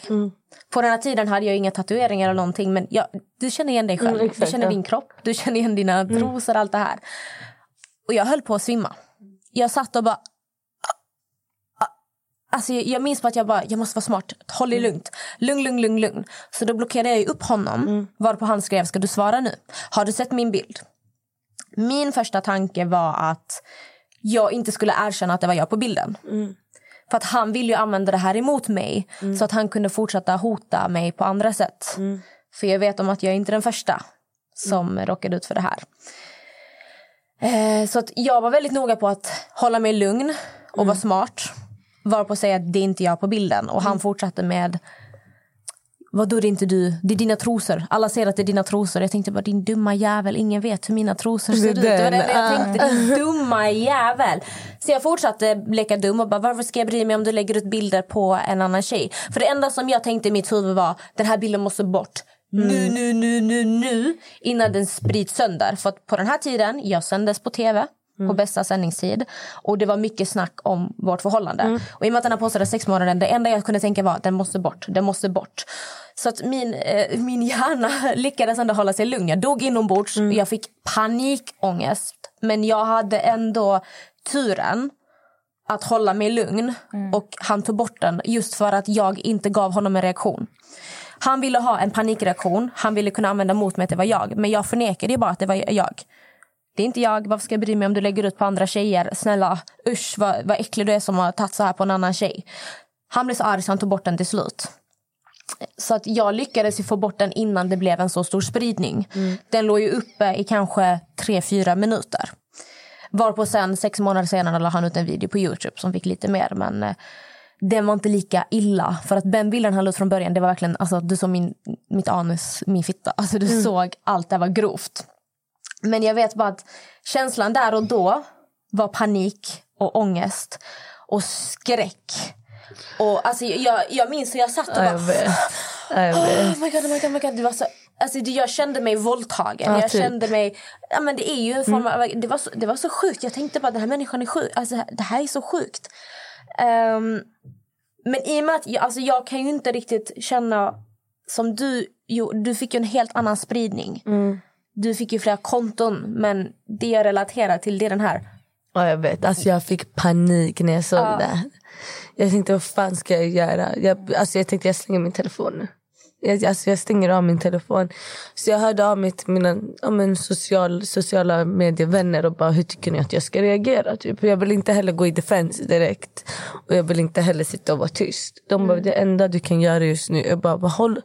På den här tiden hade jag inga tatueringar eller någonting, men jag, du känner igen dig själv. Mm, exakt, du känner ja. din kropp, du känner igen dina trosor, allt det här. Och jag höll på att svimma. Jag satt och bara... Alltså jag, jag minns på att jag bara, jag måste vara smart. Håll dig lugnt. Lugn, lugn, lugn, lugn. Så då blockerade jag upp honom. Varpå han skrev, ska du svara nu? Har du sett min bild? Min första tanke var att jag inte skulle erkänna att det var jag på bilden. För att han ville ju använda det här emot mig så att han kunde fortsätta hota mig på andra sätt. För jag vet om att jag inte är den första som råkade ut för det här. Eh, så att jag var väldigt noga på att hålla mig lugn och vara smart. Var på att säga att det är inte jag på bilden. Och han fortsatte med vad då är det inte du? Det är dina trosor. Alla ser att det är dina trosor. Jag tänkte bara din dumma jävel. Ingen vet hur mina trosor ser ut. Det var det jag tänkte. Din dumma jävel. Så jag fortsatte leka dum och bara varför ska jag bry mig om du lägger ut bilder på en annan tjej? För det enda som jag tänkte i mitt huvud var den här bilden måste bort. Nu, nu, nu, nu, nu. Innan den sprids sönder. För att på den här tiden, jag sändes på tv på bästa sändningstid. Och det var mycket snack om vårt förhållande. Och i och med att den här postade sex månader, det enda jag kunde tänka var den måste bort, den måste bort. Så att min, eh, min hjärna lyckades ändå hålla sig lugn. Jag dog inombords, jag fick panikångest. Men jag hade ändå turen att hålla mig lugn och han tog bort den just för att jag inte gav honom en reaktion. Han ville ha en panikreaktion, han ville kunna använda mot mig att det var jag. Men jag förnekade ju bara att det var jag. Det är inte jag, varför ska jag bry mig om du lägger ut på andra tjejer? Snälla, usch vad, vad äcklig du är som har tagit så här på en annan tjej. Han blev så arg så han tog bort den till slut. Så att jag lyckades få bort den innan det blev en så stor spridning. Den låg ju uppe i kanske tre fyra minuter. Varpå sen sex månader senare la han ut en video på Youtube som fick lite mer. Men eh, den var inte lika illa. För att den bilden han la ut från början, det var verkligen, alltså du såg min, mitt anus, min fitta. Alltså du såg allt det var grovt. Men jag vet bara att känslan där och då var panik och ångest och skräck. Och alltså jag, jag minns hur jag satt och bara... jag. Oh my god, oh my god, oh my god. Det var så, alltså, det, jag kände mig våldtagen. Ja, jag typ. kände mig... Ja, men det är ju en form av, det, var så, det var så sjukt. Jag tänkte bara den här människan är sjuk. Alltså, det här är så sjukt. Ehm, men i och med att jag, alltså, jag kan ju inte riktigt känna som du. Jo, du fick ju en helt annan spridning. Du fick ju flera konton. Men det jag relaterar till det är den här. Ja, jag vet. Alltså, jag fick panik när jag såg det. Jag tänkte, vad fan ska jag göra? Jag, alltså, jag tänkte, jag slänger min telefon nu. Jag, alltså, jag stänger av min telefon. Så jag hörde av mig till mina ja, men social, sociala medievänner och bara, hur tycker ni att jag ska reagera? Typ. Jag vill inte heller gå i defense direkt. Och jag vill inte heller sitta och vara tyst. De bara, det enda du kan göra just nu är bara, bara håll,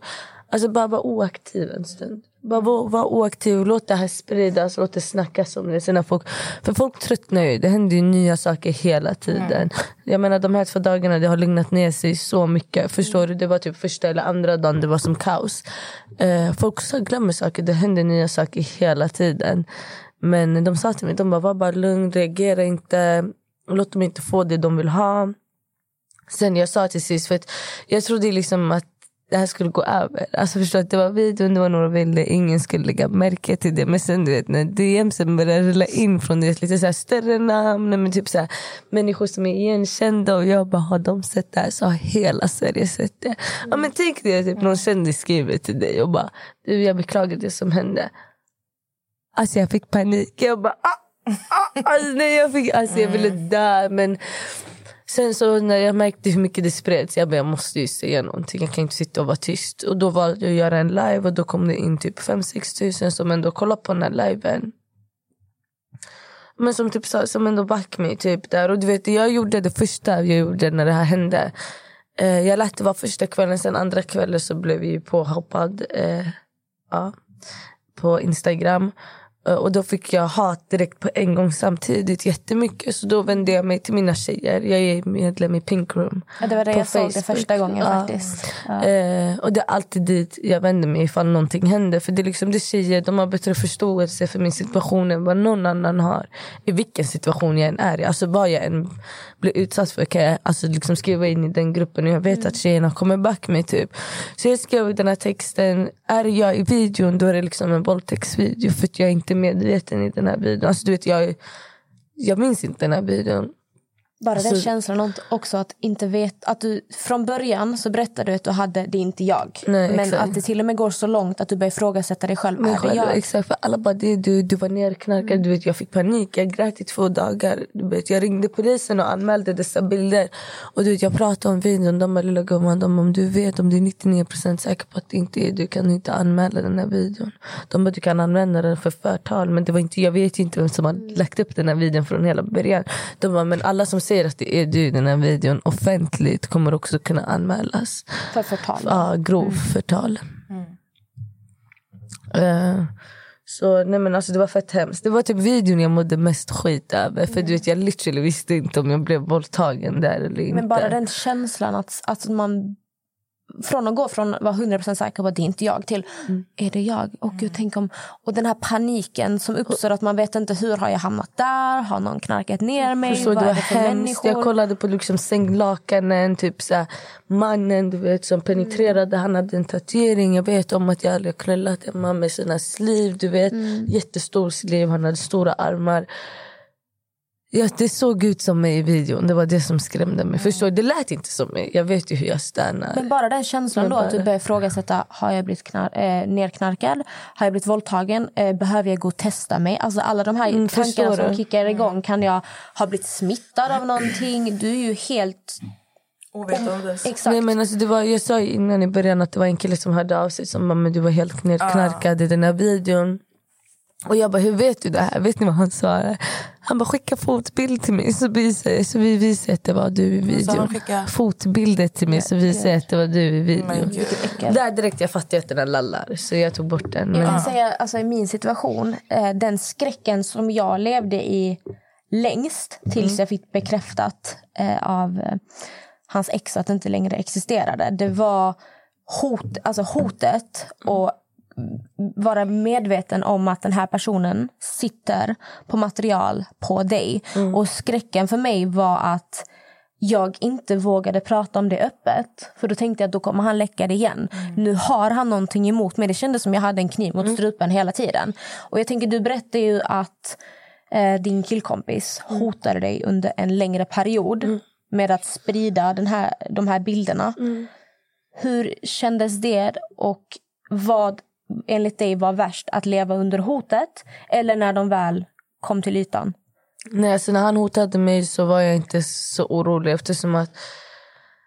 alltså bara vara oaktiv en stund. Bara var, var oaktiv, låt det här spridas, låt det snackas om det. Sen folk, för folk tröttnar ju, det händer ju nya saker hela tiden. Jag menar de här två dagarna det har lugnat ner sig så mycket. Förstår du? Det var typ första eller andra dagen det var som kaos. Eh, folk så glömmer saker, det händer nya saker hela tiden. Men de sa till mig, de bara var bara lugn, reagera inte. Låt dem inte få det de vill ha. Sen jag sa till sist, för att jag trodde liksom att det här skulle gå över. Alltså förstå att det var videon, det var några bilder, ingen skulle lägga märke till det. Men sen du vet när DMsen började rulla in från det, lite så här större namn, men typ så här, människor som är igenkända och jag bara har de sett det här så har hela Sverige sett det. Ja men tänk dig att typ, någon kändis skriver till dig och bara du jag beklagar det som hände. Alltså jag fick panik. Jag bara ah, ah, alltså, nej, jag, fick, alltså, jag ville dö. Men sen så när jag märkte hur mycket det spreds, jag bara, jag måste ju säga någonting. Jag kan inte sitta och vara tyst. Och då valde jag att göra en live och då kom det in typ 5-6 tusen som ändå kollade på den här liven. Men som typ sa, som ändå back mig typ där. Och du vet, jag gjorde det första jag gjorde när det här hände. Eh, jag lät det vara första kvällen, sen andra kvällen så blev vi påhoppad. Eh, ja, på Instagram. Eh, Och då fick jag hat direkt på en gång samtidigt jättemycket. Så då vände jag mig till mina tjejer. Jag är medlem i Pink Room. Ja, det var det jag såg det Facebook. första gången Ja. faktiskt. Ja. Eh, och det är alltid dit jag vänder mig ifall någonting händer. För det är liksom det tjejer, de har bättre förståelse för min situation än vad någon annan har. I vilken situation jag än är i. Alltså vad jag än bli utsatt för kan jag alltså liksom skriva in i den gruppen. Och jag vet att tjejerna kommer back mig typ. Så jag skrev den här texten. Är jag i videon då är det liksom en våldtäktsvideo. För att jag är inte medveten i den här videon. Alltså du vet jag, jag minns inte den här videon. Bara den Alltså- känslan ont- också att inte veta att du från början så berättade du att du hade det är inte jag. Nej, men exakt. att det till och med går så långt att du börjar ifrågasätta dig själv. Men är det själv, jag? exakt, för alla bara det, du, du var nerknarkad, du vet, jag fick panik, jag grät i två dagar. Du vet, jag ringde polisen och anmälde dessa bilder. Och du vet, jag pratade om videon, de bara lilla gumman, de, om du vet om du är 99% säker på att det inte är du kan inte anmäla den här videon. De bara du kan använda den för förtal men det var inte, jag vet inte vem som har lagt upp den här videon från hela början. De bara men alla som säger att det är du i den här videon offentligt kommer också kunna anmälas. För förtal. Ja, grov förtal. Eh, så nej men alltså det var fett hemskt. Det var typ videon jag mådde mest skit över. För du vet jag literally visste inte om jag blev våldtagen där eller inte. Men bara den känslan att, att man från att gå från att vara 100% säker på att det är inte jag till är det jag? Och gud, tänk om, och den här paniken som uppstår att man vet inte hur har jag hamnat där? Har någon knarkat ner mig? Förstår, Vad det var det för hemskt. människor? Jag kollade på liksom sänglakanen, typ så här, mannen du vet, som penetrerade. Han hade en tatuering. Jag vet om att jag aldrig har knullat en man med sina sliv. Du vet. Jättestor sliv, han hade stora armar. Ja, det såg ut som mig i videon. Det var det som skrämde mig. Förstår, du? det lät inte som mig. Jag vet ju hur jag stannar. Men bara den känslan Men då, att du börjar ifrågasätta, har jag blivit knar- eh, nerknarkad? Har jag blivit våldtagen? Eh, behöver jag gå och testa mig? Alltså alla de här Mm, tankarna som kickar igång. Kan jag ha blivit smittad av någonting? Du är ju helt... Ovetandes. Exakt. Nej, men alltså, det var, jag sa ju innan i början att det var en kille som hörde av sig som bara, du var helt nerknarkad i den här videon. Och jag bara, hur vet du det här? Vet ni vad han svarade? Han bara, skicka fotbild till mig så, visar, så vi visar att det var du i Så videon. Fotbilder till mig så visar jag att det var du i videon. Där direkt jag fattade att den här lallar så jag tog bort den. Men, Jag kan säga, alltså, i min situation, eh, den skräcken som jag levde i längst tills jag fick bekräftat eh, av eh, hans ex att det inte längre existerade. Det var hot, alltså hotet och vara medveten om att den här personen sitter på material på dig. Och skräcken för mig var att jag inte vågade prata om det öppet. För då tänkte jag att då kommer han läcka det igen. Nu har han någonting emot mig. Det kändes som jag hade en kniv mot strupen hela tiden. Och jag tänker, du berättade ju att eh, din killkompis hotade dig under en längre period med att sprida den här, de här bilderna. Hur kändes det och vad enligt dig var värst? Att leva under hotet eller när de väl kom till ytan? Nej, alltså när han hotade mig så var jag inte så orolig eftersom att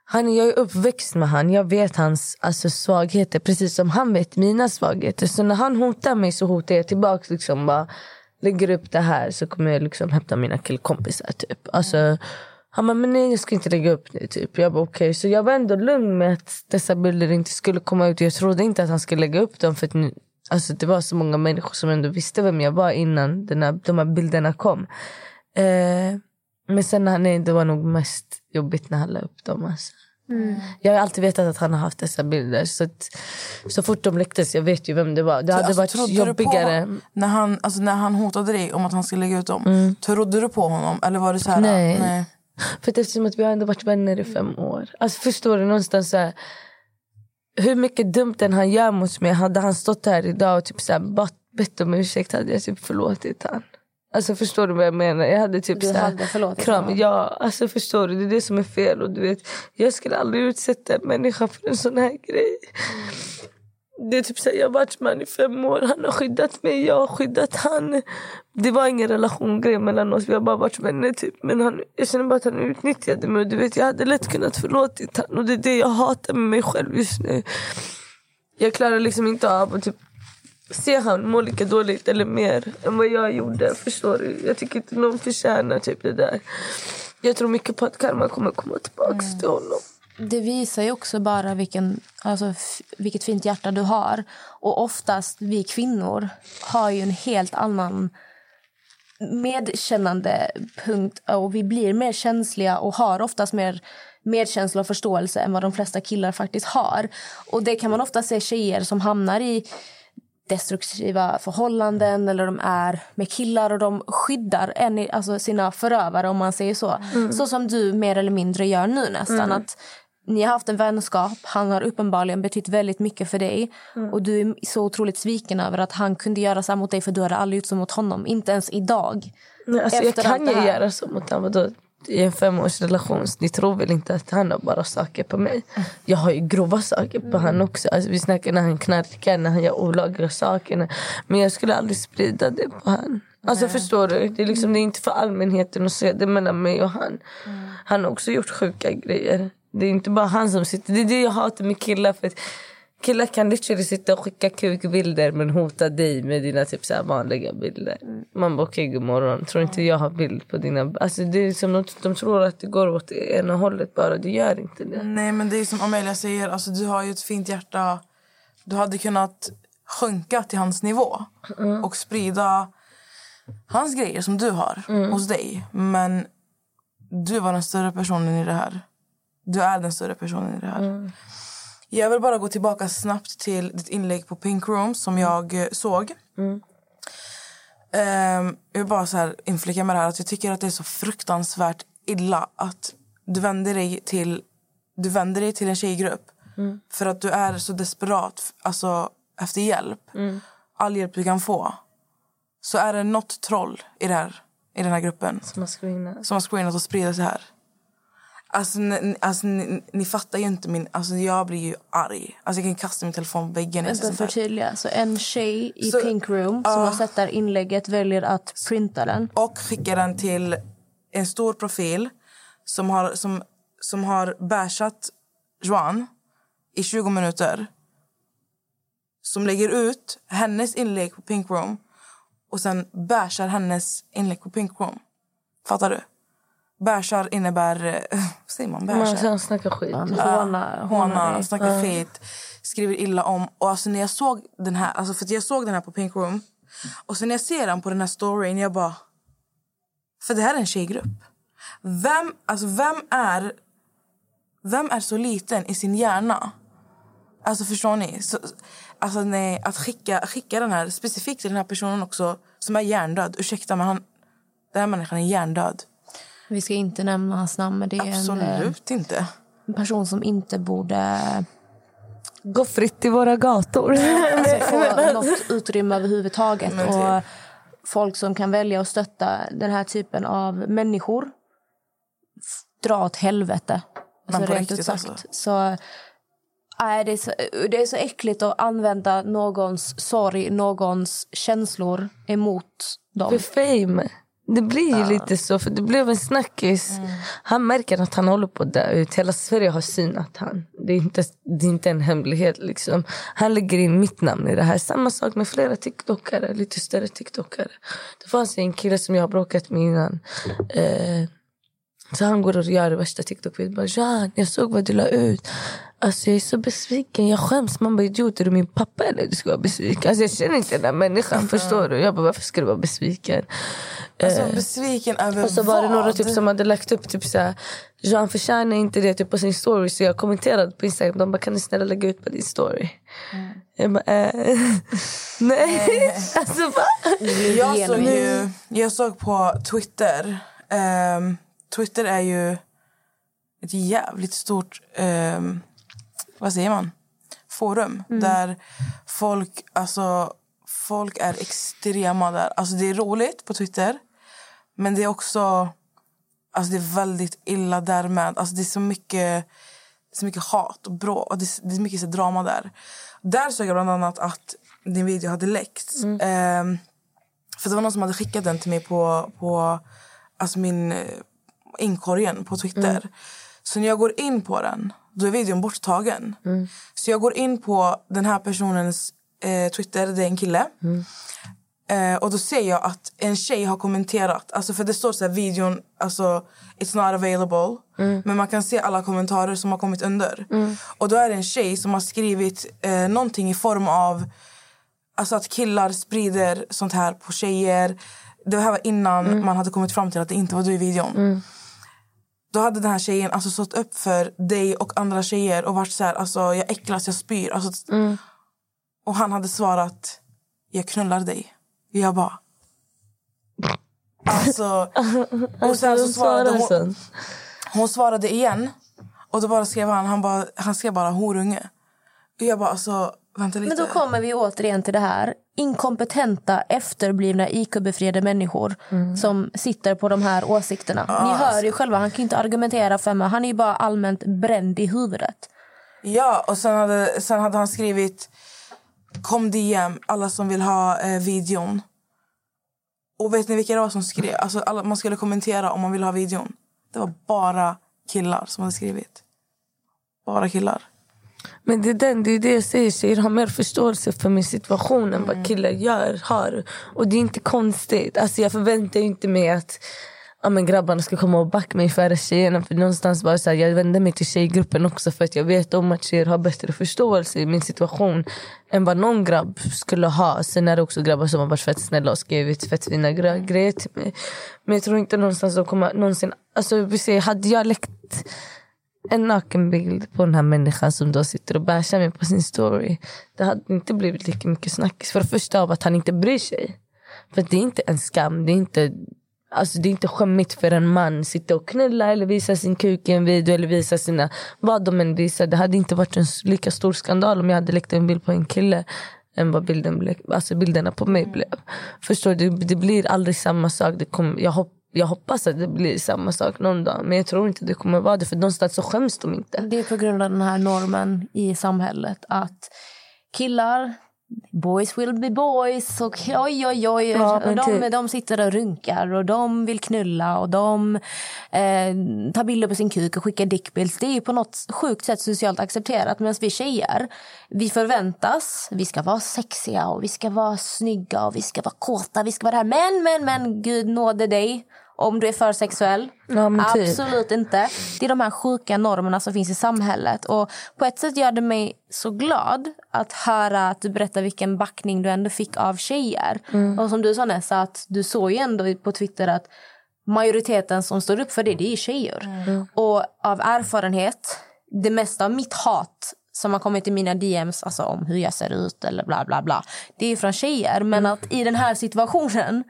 han, jag är uppväxt med han. Jag vet hans alltså, svagheter precis som han vet mina svagheter. Så när han hotar mig så hotar jag tillbaka. Liksom, bara, lägger upp det här så kommer jag liksom hämta mina killkompisar. Typ. Alltså, han bara, men nej jag ska inte lägga upp det. Typ. Jag bara, okay. Så jag var ändå lugn med att dessa bilder inte skulle komma ut. Jag trodde inte att han skulle lägga upp dem. För att nu, alltså, det var så många människor som ändå visste vem jag var innan den här, de här bilderna kom. Eh, men sen nej, det var nog mest jobbigt när han la upp dem. Alltså. Jag har alltid vetat att han har haft dessa bilder. Så, att, så fort de läcktes, jag vet ju vem det var. Det hade Alltså, varit jobbigare. När, han, alltså, när han hotade dig om att han skulle lägga ut dem, trodde du på honom? Eller var det så här, Nej. nej. För att eftersom att vi har ändå varit vänner i fem år. Alltså förstår du någonstans så här, hur mycket dumt den han gör mot mig. Hade han stått här idag och typ så här, bett, om ursäkt hade jag typ förlåtit han. Alltså förstår du vad jag menar? Jag hade typ Du så här, kram. Ja, alltså förstår du? Det är det som är fel. Och du vet, jag skulle aldrig utsätta en människa för en sån här grej. Det är typ så här, jag har varit med honom i fem år. Han har skyddat mig, jag har skyddat han. Det var ingen relation grej mellan oss. Vi har bara varit vänner. Typ. Men han, jag känner bara att han utnyttjade mig. Du vet, jag hade lätt kunnat förlåtit honom. Och det är det jag hatar med mig själv just nu. Jag klarar liksom inte av att typ se han må lika dåligt eller mer än vad jag gjorde. Förstår du? Jag tycker inte någon förtjänar typ det där. Jag tror mycket på att karma kommer komma tillbaka till honom. Det visar ju också bara vilken, alltså, vilket fint hjärta du har. Och oftast, vi kvinnor har ju en helt annan medkännande punkt. Och vi blir mer känsliga och har oftast mer medkänsla och förståelse än vad de flesta killar faktiskt har. Och det kan man ofta se tjejer som hamnar i destruktiva förhållanden eller de är med killar och de skyddar en, alltså sina förövare om man säger så. Så som du mer eller mindre gör nu nästan. Att ni har haft en vänskap, han har uppenbarligen betytt väldigt mycket för dig och du är så otroligt sviken över att han kunde göra så här mot dig för du hade aldrig gjort så mot honom, inte ens idag. Nej, alltså jag kan ju göra så mot honom. I en femårsrelation, ni tror väl inte att han har bara saker på mig? Jag har ju grova saker på han också. Alltså, vi snackar när han knarkar, när han gör olagliga saker. Men jag skulle aldrig sprida det på han. Alltså förstår du? Det är, liksom, det är inte för allmänheten att se det mellan mig och han. Han har också gjort sjuka grejer. Det är inte bara han som sitter. Det är det jag hatar med killar. För killar kan literally sitta och skicka kukbilder men hota dig med dina typ så vanliga bilder. Man bara okej okay, god morgon, tror inte jag har bild på dina... Alltså det är som de, de tror att det går åt ena hållet bara, det gör inte det. Nej men det är som Amelia säger, alltså, du har ju ett fint hjärta. Du hade kunnat sjunka till hans nivå och sprida hans grejer som du har hos dig. Men du var den större personen i det här. Du är den större personen i det här. Jag vill bara gå tillbaka snabbt till ditt inlägg på Pink Room som jag eh, såg. Ehm, jag vill bara så här inflika med det här att jag tycker att det är så fruktansvärt illa att du vänder dig till, du vänder dig till en tjejgrupp för att du är så desperat alltså, efter hjälp. All hjälp du kan få. Så är det något troll i, det här, i den här gruppen Som har screenat. som har screenat och spridit det här. Alltså, ni, alltså ni, ni fattar ju inte min... Alltså jag blir ju arg. Alltså jag kan kasta min telefon på väggen. Vänta, förtydliga. Så en tjej i Så- Pink Room som har sett det inlägget väljer att printa den. Och skickar den till en stor profil som har, som, som har bashat Joan i 20 minuter. Som lägger ut hennes inlägg på Pink Room och sen bashar hennes inlägg på Pink Room. Fattar du? Bashar innebär... eh, Vad säger man? Man Bashar? sen snackar skit. Håna, Håna, dig. snackar skit, skriver illa om. Och alltså när jag såg den här, alltså för att jag såg den här på Pink Room och sen när jag ser den på den här storyn, jag bara... För det här är en tjejgrupp. Vem, alltså vem är, vem är så liten i sin hjärna? Alltså förstår ni? Så, alltså nej, att skicka, skicka den här, specifikt till den här personen också som är hjärndöd. Ursäkta men han, den här människan är hjärndöd. Vi ska inte nämna hans namn, men det är en eh, Absolut inte. person som inte borde Gå fritt i våra gator. alltså, få något utrymme överhuvudtaget. Men typ. Och folk som kan välja att stötta den här typen av människor dra åt helvete. Men Alltså, rent ut sagt. alltså. Så, nej, det, är så, det är så äckligt att använda någons sorg, någons känslor emot dem. För fame. Det blir ju lite så, för det blev en snackis. Han märker att han håller på att dö ut. Hela Sverige har synat han. Det är inte, det är inte en hemlighet. Liksom. Han lägger in mitt namn i det här. Samma sak med flera tiktokare, lite större tiktokare. Det fanns en kille som jag har bråkat med innan. Eh, så han går och gör värsta TikTok-videon. Bara, Jean, jag såg vad du la ut. Alltså jag är så besviken, jag skäms. Man bara, idiot, är du min pappa eller du ska vara besviken? Alltså jag känner inte den här människan, förstår du? Jag bara, varför ska du vara besviken? Alltså besviken över Och så var det några vad? typ som hade lagt upp typ såhär Jean förtjänar inte det typ på sin story så jag kommenterade på Instagram de bara kan du snälla lägga ut på din story Jag bara äh, nej alltså va? Jag såg, ju, jag såg på Twitter. ehm, Twitter är ju ett jävligt stort... ehm, vad säger man? Forum. Där folk, alltså, folk är extrema där. Alltså, det är roligt på Twitter, men det är också alltså, det är väldigt illa där med. Alltså, det är så mycket, så mycket hat och bråk. Och det, är- mycket så drama där. Där såg jag bland annat att din video hade läckts. Ehm, för det var någon som hade skickat den till mig på, på alltså min eh, inkorgen på Twitter. Så när jag går in på den, då är videon borttagen. Så jag går in på den här personens eh, Twitter, det är en kille. Eh, och då ser jag att en tjej har kommenterat. Alltså för det står så här videon, alltså it's not available. Men man kan se alla kommentarer som har kommit under. Och då är det en tjej som har skrivit eh, någonting i form av Alltså att killar sprider sånt här på tjejer. Det här var innan man hade kommit fram till att det inte var du i videon. Då hade den här tjejen alltså stått upp för dig och andra tjejer och varit så här, alltså jag äcklas, jag spyr. Alltså, Och han hade svarat, jag knullar dig. Jag bara... Alltså... Och sen så svarade hon, hon svarade igen. Och då bara skrev han, han, bara, han skrev bara horunge. Och jag bara alltså. Men då kommer vi återigen till det här. Inkompetenta, efterblivna, IQ-befriade människor som sitter på de här åsikterna. Ni hör ju själva, han kan inte argumentera för mig. Han är ju bara allmänt bränd i huvudet. Ja, och sen hade, sen hade han skrivit Kom DM, alla som vill ha eh, videon. Och vet ni vilka det var som skrev? Alltså, alla, man skulle kommentera om man vill ha videon. Det var bara killar som hade skrivit. Bara killar. Men det är, den, det är det jag säger, tjejer har mer förståelse för min situation än vad killar gör, har. Och det är inte konstigt. Alltså jag förväntar inte mig att ja, men grabbarna ska komma och backa mig före tjejerna. För någonstans bara så här, jag vänder mig till tjejgruppen också för att jag vet om att tjejer har bättre förståelse i min situation än vad någon grabb skulle ha. Sen är det också grabbar som har varit fett snälla och skrivit fett fina gre- grejer till mig. Men jag tror inte någonstans de kommer någonsin... Alltså hade jag läckt en nakenbild på den här människan som då sitter och bashar mig på sin story. Det hade inte blivit lika mycket snackis. För det första av att han inte bryr sig. För det är inte en skam. Det är inte, alltså det är inte skämmigt för en man att sitta och knulla eller visa sin kuk i en video eller visa sina, vad de än visar. Det hade inte varit en lika stor skandal om jag hade läckt en bild på en kille än vad bilden ble, alltså bilderna på mig blev. Förstår du? Det blir aldrig samma sak. Det kom, jag, hoppas jag hoppas att det blir samma sak någon dag. Men jag tror inte det kommer vara det. För någonstans så skäms de inte. Det är på grund av den här normen i samhället att killar, boys will be boys och oj oj oj. Ja, de, typ. de sitter och runkar och de vill knulla och de eh, tar bilder på sin kuk och skickar dickbilds. Det är ju på något sjukt sätt socialt accepterat medan vi tjejer, vi förväntas, vi ska vara sexiga och vi ska vara snygga och vi ska vara kåta, vi ska vara det här. Men, men, men, gud nåde dig om du är för sexuell. Ja, typ. Absolut inte. Det är de här sjuka normerna som finns i samhället. Och På ett sätt gör det mig så glad att höra att du berättar vilken backning du ändå fick av tjejer. Och som du sa Nessa, att du såg ju ändå på Twitter att majoriteten som står upp för det, det är tjejer. Och av erfarenhet, det mesta av mitt hat som har kommit i mina DMs alltså om hur jag ser ut eller bla bla bla. Det är från tjejer. Men att i den här situationen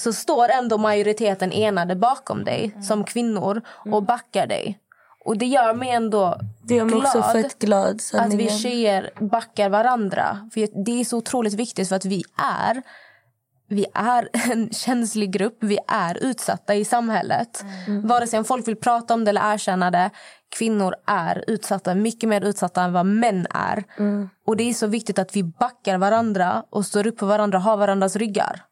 så står ändå majoriteten enade bakom dig som kvinnor och backar dig. Och det gör mig ändå Det gör mig glad också fett glad. att vi tjejer backar varandra. För Det är så otroligt viktigt för att vi är vi är en känslig grupp, vi är utsatta i samhället. Vare sig om folk vill prata om det eller erkänna det. Kvinnor är utsatta, mycket mer utsatta än vad män är. Och det är så viktigt att vi backar varandra och står upp för varandra har varandras ryggar.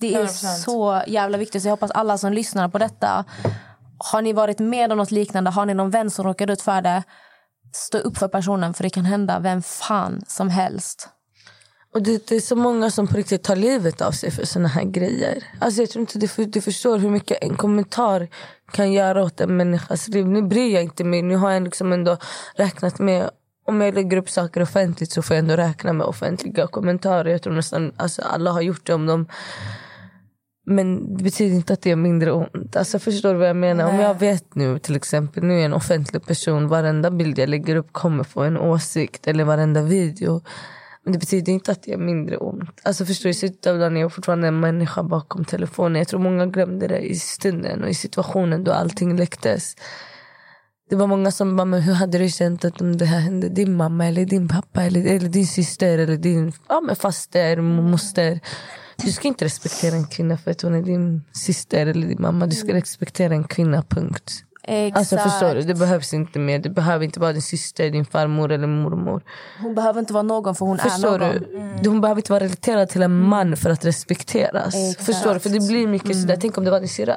Det är 100%. så jävla viktigt. Så jag hoppas alla som lyssnar på detta har ni varit med om något liknande, har ni någon vän som råkar ut för det stå upp för personen för det kan hända vem fan som helst. Och det, det är så många som på riktigt tar livet av sig för såna här grejer. Alltså jag tror inte du, för- du förstår hur mycket en kommentar kan göra åt en människas liv. Nu bryr jag inte mig. Nu har jag liksom ändå räknat med om jag lägger upp saker offentligt så får jag ändå räkna med offentliga kommentarer. Jag tror nästan alltså, alla har gjort det om de men det betyder inte att det är mindre ont. Alltså förstår du vad jag menar? Om jag vet nu till exempel, nu är jag en offentlig person. Varenda bild jag lägger upp kommer få en åsikt. Eller varenda video. Men det betyder inte att det är mindre ont. Alltså förstår du, i slutet av dagen är jag fortfarande en människa bakom telefonen. Jag tror många glömde det i stunden och i situationen då allting läcktes. Det var många som bara, men hur hade du känt att om det här hände din mamma eller din pappa eller, eller din syster eller din ja, men faster, moster. Du ska inte respektera en kvinna för att hon är din syster eller din mamma. Du ska respektera en kvinna, punkt. Exakt. Alltså förstår du, det behövs inte mer. Det behöver inte vara din syster, din farmor eller mormor. Hon behöver inte vara någon för hon Förstår är någon. du? Hon behöver inte vara relaterad till en man för att respekteras. Exakt. Förstår du? För det blir mycket sådär. Tänk om det var din syrra.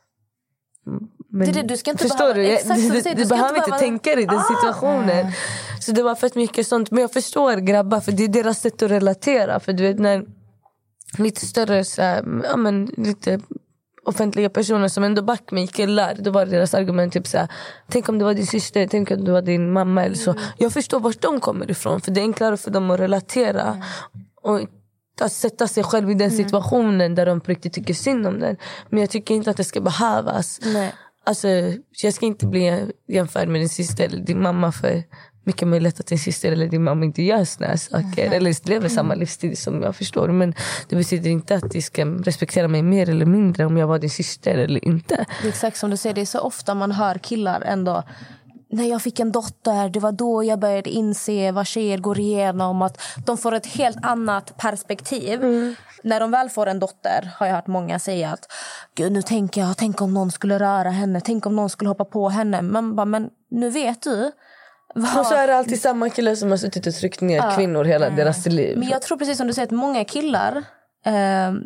Men, Det det, du ska inte förstår behöva- du? exakt du, du du, du behöver inte behöva- tänka dig den situationen. Så det var fett mycket sånt. Men jag förstår grabbar, för det är deras sätt att relatera. För du vet när lite större, så här, ja, men, lite offentliga personer som ändå back mig, killar. Då var deras argument typ såhär, tänk om det var din syster, tänk om det var din mamma eller så. Jag förstår vart de kommer ifrån. För det är enklare för dem att relatera. Och att sätta sig själv i den situationen där de på riktigt tycker synd om den. Men jag tycker inte att det ska behövas. Nej. Alltså, jag ska inte bli jämförd med din syster eller din mamma för mycket möjligt att din syster eller din mamma inte gör såna här saker. Eller lever samma livsstil som jag förstår. Men det betyder inte att de ska respektera mig mer eller mindre om jag var din syster eller inte. Det är exakt som du säger, det är så ofta man hör killar ändå när jag fick en dotter, det var då jag började inse vad tjejer går igenom. Att de får ett helt annat perspektiv. När de väl får en dotter har jag hört många säga att Gud, nu tänker jag, tänk om någon skulle röra henne, tänk om någon skulle hoppa på henne. Bara, men nu vet du. vad- Och så är det alltid samma killar som har suttit och tryckt ner kvinnor hela deras liv. Men jag tror precis som du säger att många killar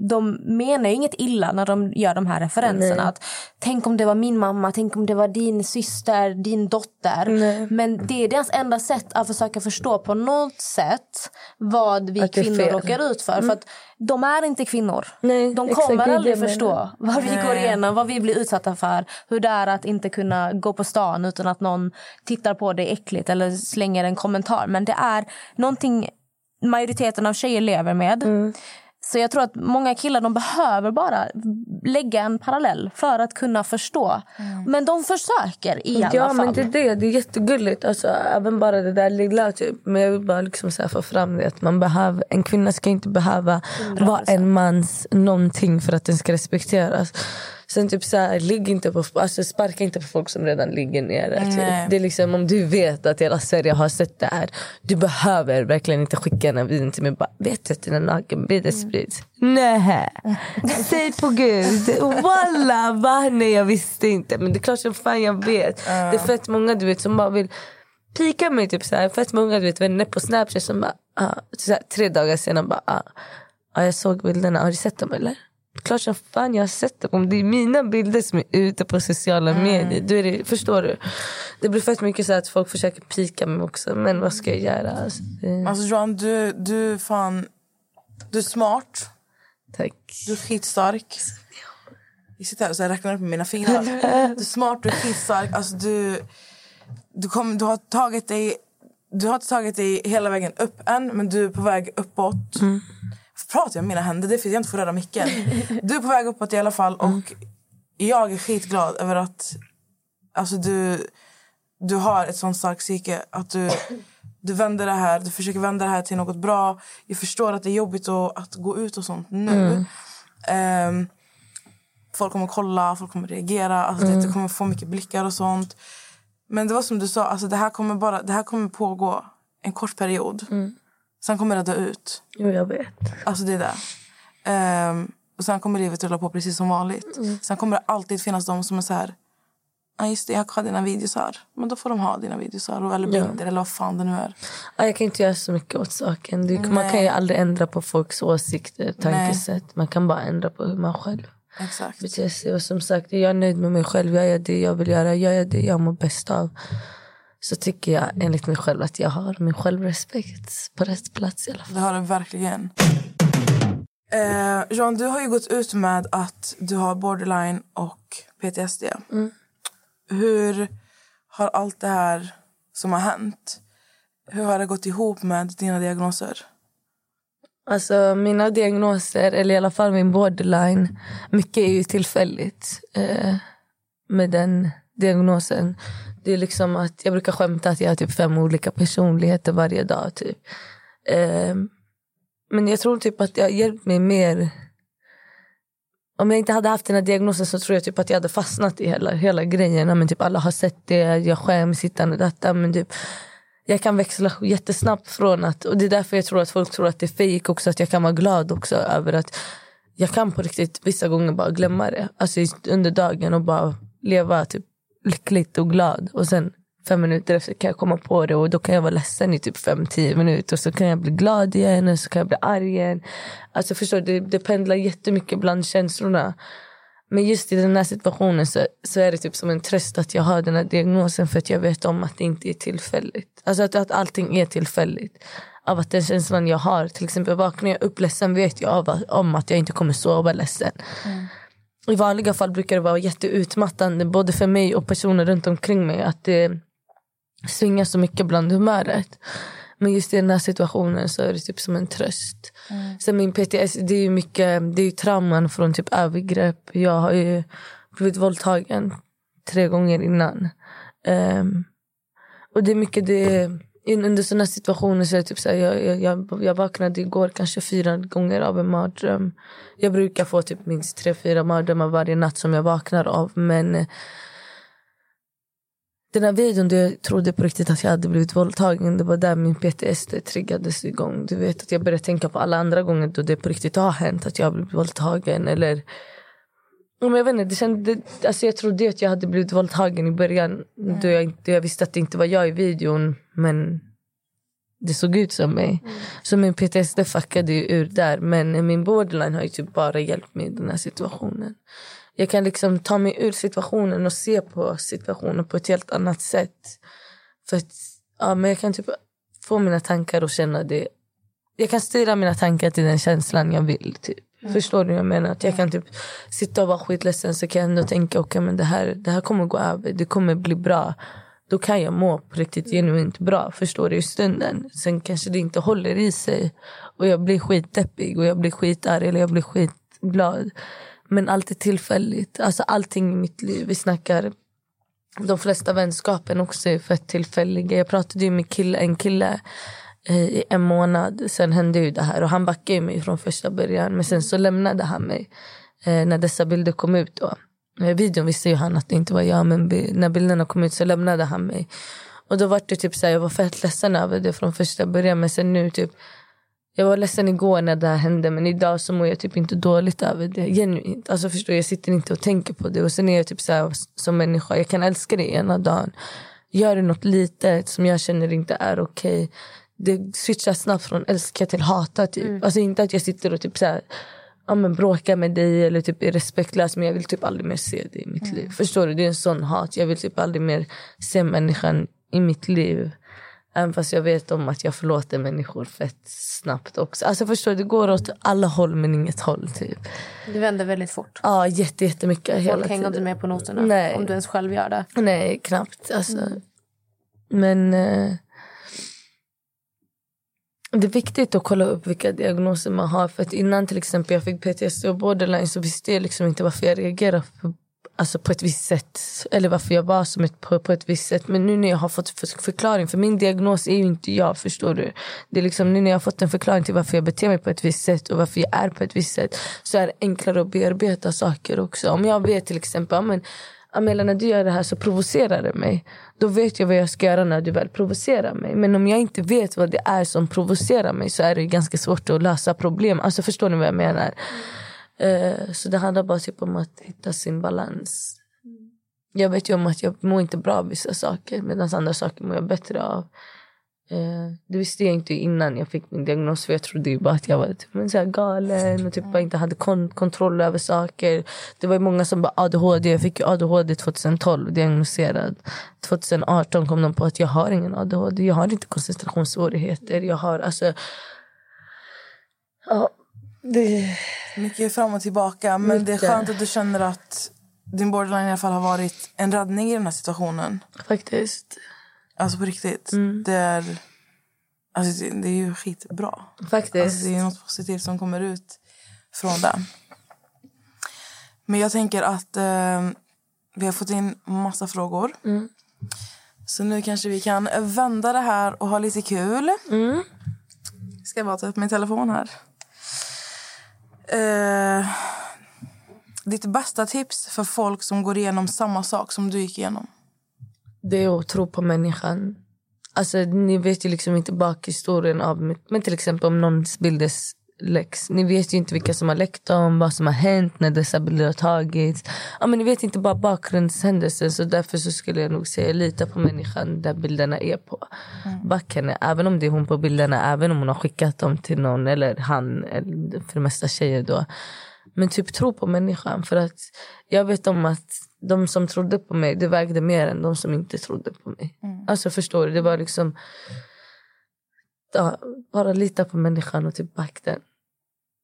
de menar ju inget illa när de gör de här referenserna. Att, tänk om det var min mamma, tänk om det var din syster, din dotter. Men det är deras enda sätt att försöka förstå på något sätt vad vi Att kvinnor. Mm. råkar ut för. För att de är inte kvinnor. Nej, de kommer aldrig jag förstå vad vi går igenom, vad vi blir utsatta för. Hur det är att inte kunna gå på stan utan att någon tittar på dig äckligt eller slänger en kommentar. Men det är någonting majoriteten av tjejer lever med. Mm. Så jag tror att många killar de behöver bara lägga en parallell för att kunna förstå. Men de försöker i alla Ja fall. men det är det, det är jättegulligt. Alltså, även bara det där lilla typ. Men jag vill bara liksom så få fram det att man behöver, en kvinna ska inte behöva vara en mans någonting för att den ska respekteras. Sen typ så här, ligg inte på, alltså sparka inte på folk som redan ligger nere. Typ. Det är liksom om du vet att hela Sverige har sett det här. Du behöver verkligen inte skicka här videon till mig. Bara, vet du att dina nakenbilder sprids? Nej. Säg på gud. Walla, va? Nej jag visste inte. Men det är klart som fan jag vet. Det är fett många du vet som bara vill pika mig. Typ så här. Fett många du vet, vänner på Snapchat som bara, ah, så här, tre dagar senare bara, ah, ah, jag såg bilderna. Har du sett dem eller? Klart som fan jag har sett dem. Om det är mina bilder som är ute på sociala medier. Då är det, förstår du? Det blir fett mycket så att folk försöker pika mig också. Men vad ska jag göra? Alltså, det, Alltså Johan, du, du fan... Du är smart. tack. Du är skitstark. Jag sitter här och så här räknar upp med mina fingrar. Du är smart, du är skitstark. Alltså du, du, kom, du har tagit dig... Du har inte tagit dig hela vägen upp än, men du är på väg uppåt. Pratar jag med mina händer? Det är för att jag inte får röra micken. Du är på väg uppåt i alla fall. Och jag är skitglad över att alltså du, du har ett sånt starkt psyke. Att du, du vänder det här, du försöker vända det här till något bra. Jag förstår att det är jobbigt att, att gå ut och sånt nu. Ehm, folk kommer kolla, folk kommer reagera. Alltså det, du kommer få mycket blickar och sånt. Men det var som du sa, alltså det, här kommer bara, det här kommer pågå en kort period. Sen kommer det dö ut. Jo jag vet. Alltså det är det. Ehm, och sen kommer livet rulla på precis som vanligt. Sen kommer det alltid finnas de som är så här... Ja just det, jag har dina videos här. Men då får de ha dina videos här. Eller bilder eller vad fan det nu är. Ja, Jag kan inte göra så mycket åt saken. Det, man Nej. kan ju aldrig ändra på folks åsikter, tankesätt. Man kan bara ändra på hur man själv Exakt. beter sig. Och som sagt, är jag nöjd med mig själv, jag gör det jag vill göra, jag gör det jag mår bäst av. Så tycker jag enligt mig själv att jag har min självrespekt på rätt plats i alla fall. Det har du verkligen. Eh, Jean, du har ju gått ut med att du har borderline och PTSD. Hur har allt det här som har hänt, hur har det gått ihop med dina diagnoser? Alltså mina diagnoser, eller i alla fall min borderline, mycket är ju tillfälligt eh, med den diagnosen. Det är liksom att jag brukar skämta att jag har typ fem olika personligheter varje dag. Typ. Eh, men jag tror typ att det har hjälpt mig mer. Om jag inte hade haft den här diagnosen så tror jag typ att jag hade fastnat i hela, hela grejen. Men typ alla har sett det, jag skäms, hittan och detta. Men typ, jag kan växla jättesnabbt från att, och det är därför jag tror att folk tror att det är fejk också, att jag kan vara glad också över att jag kan på riktigt vissa gånger bara glömma det. Alltså under dagen och bara leva typ lyckligt och glad. Och sen fem minuter efter kan jag komma på det och då kan jag vara ledsen i typ fem, tio minuter och så kan jag bli glad igen och så kan jag bli arg igen. Alltså förstår du, det, det pendlar jättemycket bland känslorna. Men just i den här situationen så, så är det typ som en tröst att jag har den här diagnosen för att jag vet om att det inte är tillfälligt. Alltså att, att allting är tillfälligt. Av att den känslan jag har, till exempel vaknar jag upp ledsen vet jag av, om att jag inte kommer sova ledsen. Mm. I vanliga fall brukar det vara jätteutmattande både för mig och personer runt omkring mig att det svingar så mycket bland humöret. Men just i den här situationen så är det typ som en tröst. Sen min PTS, det är ju mycket, det är trauman från typ övergrepp. Jag har ju blivit våldtagen tre gånger innan. Ehm, och det är mycket det, under sådana situationer så är det typ så här, jag, jag, jag, vaknade igår kanske fyra gånger av en mardröm. Jag brukar få typ minst tre, fyra mardrömmar varje natt som jag vaknar av. Men eh, Den här videon där jag trodde på riktigt att jag hade blivit våldtagen. Det var där min PTSD triggades igång. Du vet att jag började tänka på alla andra gånger då det på riktigt har hänt att jag har blivit våldtagen. Eller men jag, vet inte, det kände, alltså jag trodde att jag hade blivit våldtagen i början. Då, jag, då jag visste att det inte var jag i videon. Men det såg ut som mig. Så min PTSD fuckade ju ur där. Men min borderline har ju typ bara hjälpt mig i den här situationen. Jag kan liksom ta mig ur situationen och se på situationen på ett helt annat sätt. För att, ja, men jag kan typ få mina tankar och känna det. Jag kan styra mina tankar till den känslan jag vill. Typ. Mm. Förstår du vad jag menar? Att jag kan typ sitta och vara skitledsen så kan jag ändå tänka okay, men det, här, det här kommer gå över. Det kommer bli bra. Då kan jag må på riktigt genuint bra. Förstår du? I stunden. Sen kanske det inte håller i sig. Och jag blir skitdeppig och jag blir skitarg eller jag blir skitglad. Men allt är tillfälligt. Alltså allting i mitt liv. Vi snackar de flesta vänskapen också är fett tillfälliga. Jag pratade ju med kille, en kille Eh, i en månad. Sen hände ju det här och han backade mig från första början. Men sen så lämnade han mig eh, när dessa bilder kom ut. Då. I videon visste ju han att det inte var jag men när bilderna kom ut så lämnade han mig. Och då var det typ så här, jag var fett ledsen över det från första början men sen nu typ jag var ledsen igår när det här hände men idag så mår jag typ inte dåligt över det. Genuint. Alltså förstår jag sitter inte och tänker på det. Och sen är jag typ så här, som människa, jag kan älska dig ena dagen. Gör du något litet som jag känner inte är okej. Det switchar snabbt från älska till hata typ. Alltså inte att jag sitter och typ så här, ja, men bråkar med dig eller typ är respektlös men jag vill typ aldrig mer se dig i mitt liv. Förstår du? Det är en sån hat. Jag vill typ aldrig mer se människan i mitt liv. Även fast jag vet om att jag förlåter människor fett snabbt också. Alltså förstår du, det går åt alla håll men inget håll typ. Du vänder väldigt fort. Ja, jätte, jättemycket hela Folk hänger tiden. inte med på noterna. Nej. Om du ens själv gör det. Nej, knappt. Alltså. Men eh, det är viktigt att kolla upp vilka diagnoser man har. För att innan till exempel jag fick PTSD och borderline så visste jag liksom inte varför jag reagerade på, alltså på ett visst sätt. Eller varför jag var som ett, på, på ett visst sätt. Men nu när jag har fått förklaring, för min diagnos är ju inte jag, förstår du. Det är liksom nu när jag har fått en förklaring till varför jag beter mig på ett visst sätt och varför jag är på ett visst sätt så är det enklare att bearbeta saker också. Om jag vet till exempel, men Amela när du gör det här så provocerar det mig. Då vet jag vad jag ska göra när du väl provocerar mig. Men om jag inte vet vad det är som provocerar mig så är det ganska svårt att lösa problem. Alltså förstår ni vad jag menar? Eh, så det handlar bara typ om att hitta sin balans. Jag vet ju om att jag mår inte bra av vissa saker medan andra saker mår jag bättre av. Eh, det visste jag inte innan jag fick min diagnos för jag trodde ju bara att jag var typ, men så galen och typ bara inte hade kon- kontroll över saker. Det var ju många som bara ADHD, jag fick ju ADHD 2012 diagnoserad. 2018 kom de på att jag har ingen ADHD, jag har inte koncentrationssvårigheter. Jag har alltså... Ja, det... Mycket fram och tillbaka. Men det är Mycket. skönt att du känner att din borderline i alla fall har varit en räddning i den här situationen. Faktiskt. Alltså på riktigt. Mm. Det är... Alltså det, det är ju skitbra. Faktiskt. Alltså det är något positivt som kommer ut från det. Men jag tänker att eh, vi har fått in massa frågor. Mm. Så nu kanske vi kan vända det här och ha lite kul. Mm. Ska jag bara ta upp min telefon här. Eh, ditt bästa tips för folk som går igenom samma sak som du gick igenom? Det är att tro på människan. Alltså, ni vet ju liksom inte bakhistorien av men till exempel om någons bilder läcks. Ni vet ju inte vilka som har läckt dem, vad som har hänt när dessa bilder har tagits. Ja, men ni vet inte bara bakgrundshändelsen så därför så skulle jag nog säga lita på människan där bilderna är på. Back henne, även om det är hon på bilderna, även om hon har skickat dem till någon eller han, eller för det mesta tjejer då. Men typ tro på människan. För att jag vet om att de som trodde på mig, det vägde mer än de som inte trodde på mig. Alltså förstår du? Det var liksom... Ja, bara lita på människan och typ back den.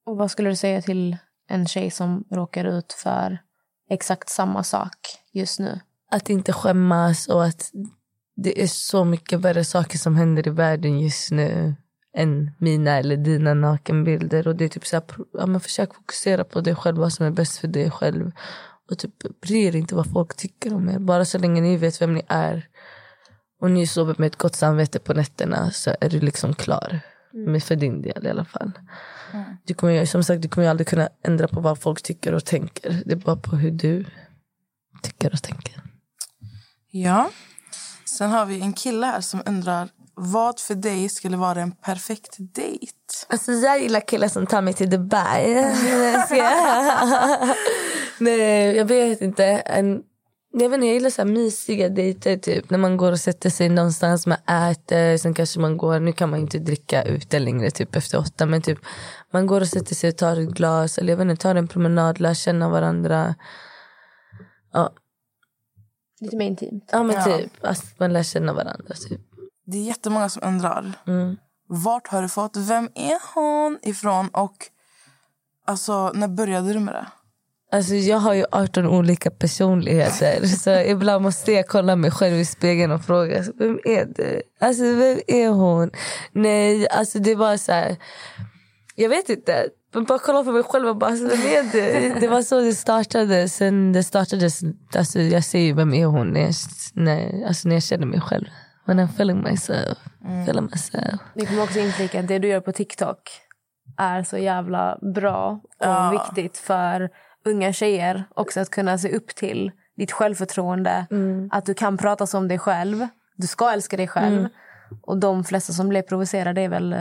Och vad skulle du säga till en tjej som råkar ut för exakt samma sak just nu? Att inte skämmas och att det är så mycket värre saker som händer i världen just nu än mina eller dina nakenbilder. Och det är typ så här, ja, men försök fokusera på dig själv, vad som är bäst för dig själv. Och typ bry er inte vad folk tycker om er. Bara så länge ni vet vem ni är och ni sover med ett gott samvete på nätterna så är du liksom klar. Men för din del i alla fall. Du kommer, ju- som sagt, du kommer aldrig kunna ändra på vad folk tycker och tänker. Det är bara på hur du tycker och tänker. Ja. Sen har vi en kille här som undrar vad för dig skulle vara en perfekt dejt? Alltså jag gillar killar som tar mig till Dubai. Nej, jag vet inte. En, jag, vet inte jag gillar så här mysiga dejter. Typ. När man går och sätter sig någonstans, man äter. Sen kanske man går, nu kan man inte dricka ute längre typ efter åtta. Men typ, man går och sätter sig och tar ett glas. Eller jag vet inte, tar en promenad, lär känna varandra. Ja, Lite mer intimt. ja men Ja. typ. Alltså, man lär känna varandra. Typ. Det är jättemånga som undrar. Mm. Vart har du fått Vem är hon ifrån? Och alltså, när började du med det? Alltså jag har ju 18 olika personligheter så ibland måste jag kolla mig själv i spegeln och fråga vem är du? Alltså vem är hon? Nej, alltså det var så här, jag vet inte. Men bara kolla på mig själv och bara, alltså, vem är du? Det var så det startade. Sen det startades, alltså jag ser ju vem är hon när jag, när, alltså när jag känner mig själv. When I'm feeling myself, feeling myself. Vi kommer också inflika att det du gör på TikTok är så jävla bra och Ja. viktigt för unga tjejer också att kunna se upp till ditt självförtroende. Att du kan prata som dig själv. Du ska älska dig själv. Och de flesta som blir provocerade är väl eh,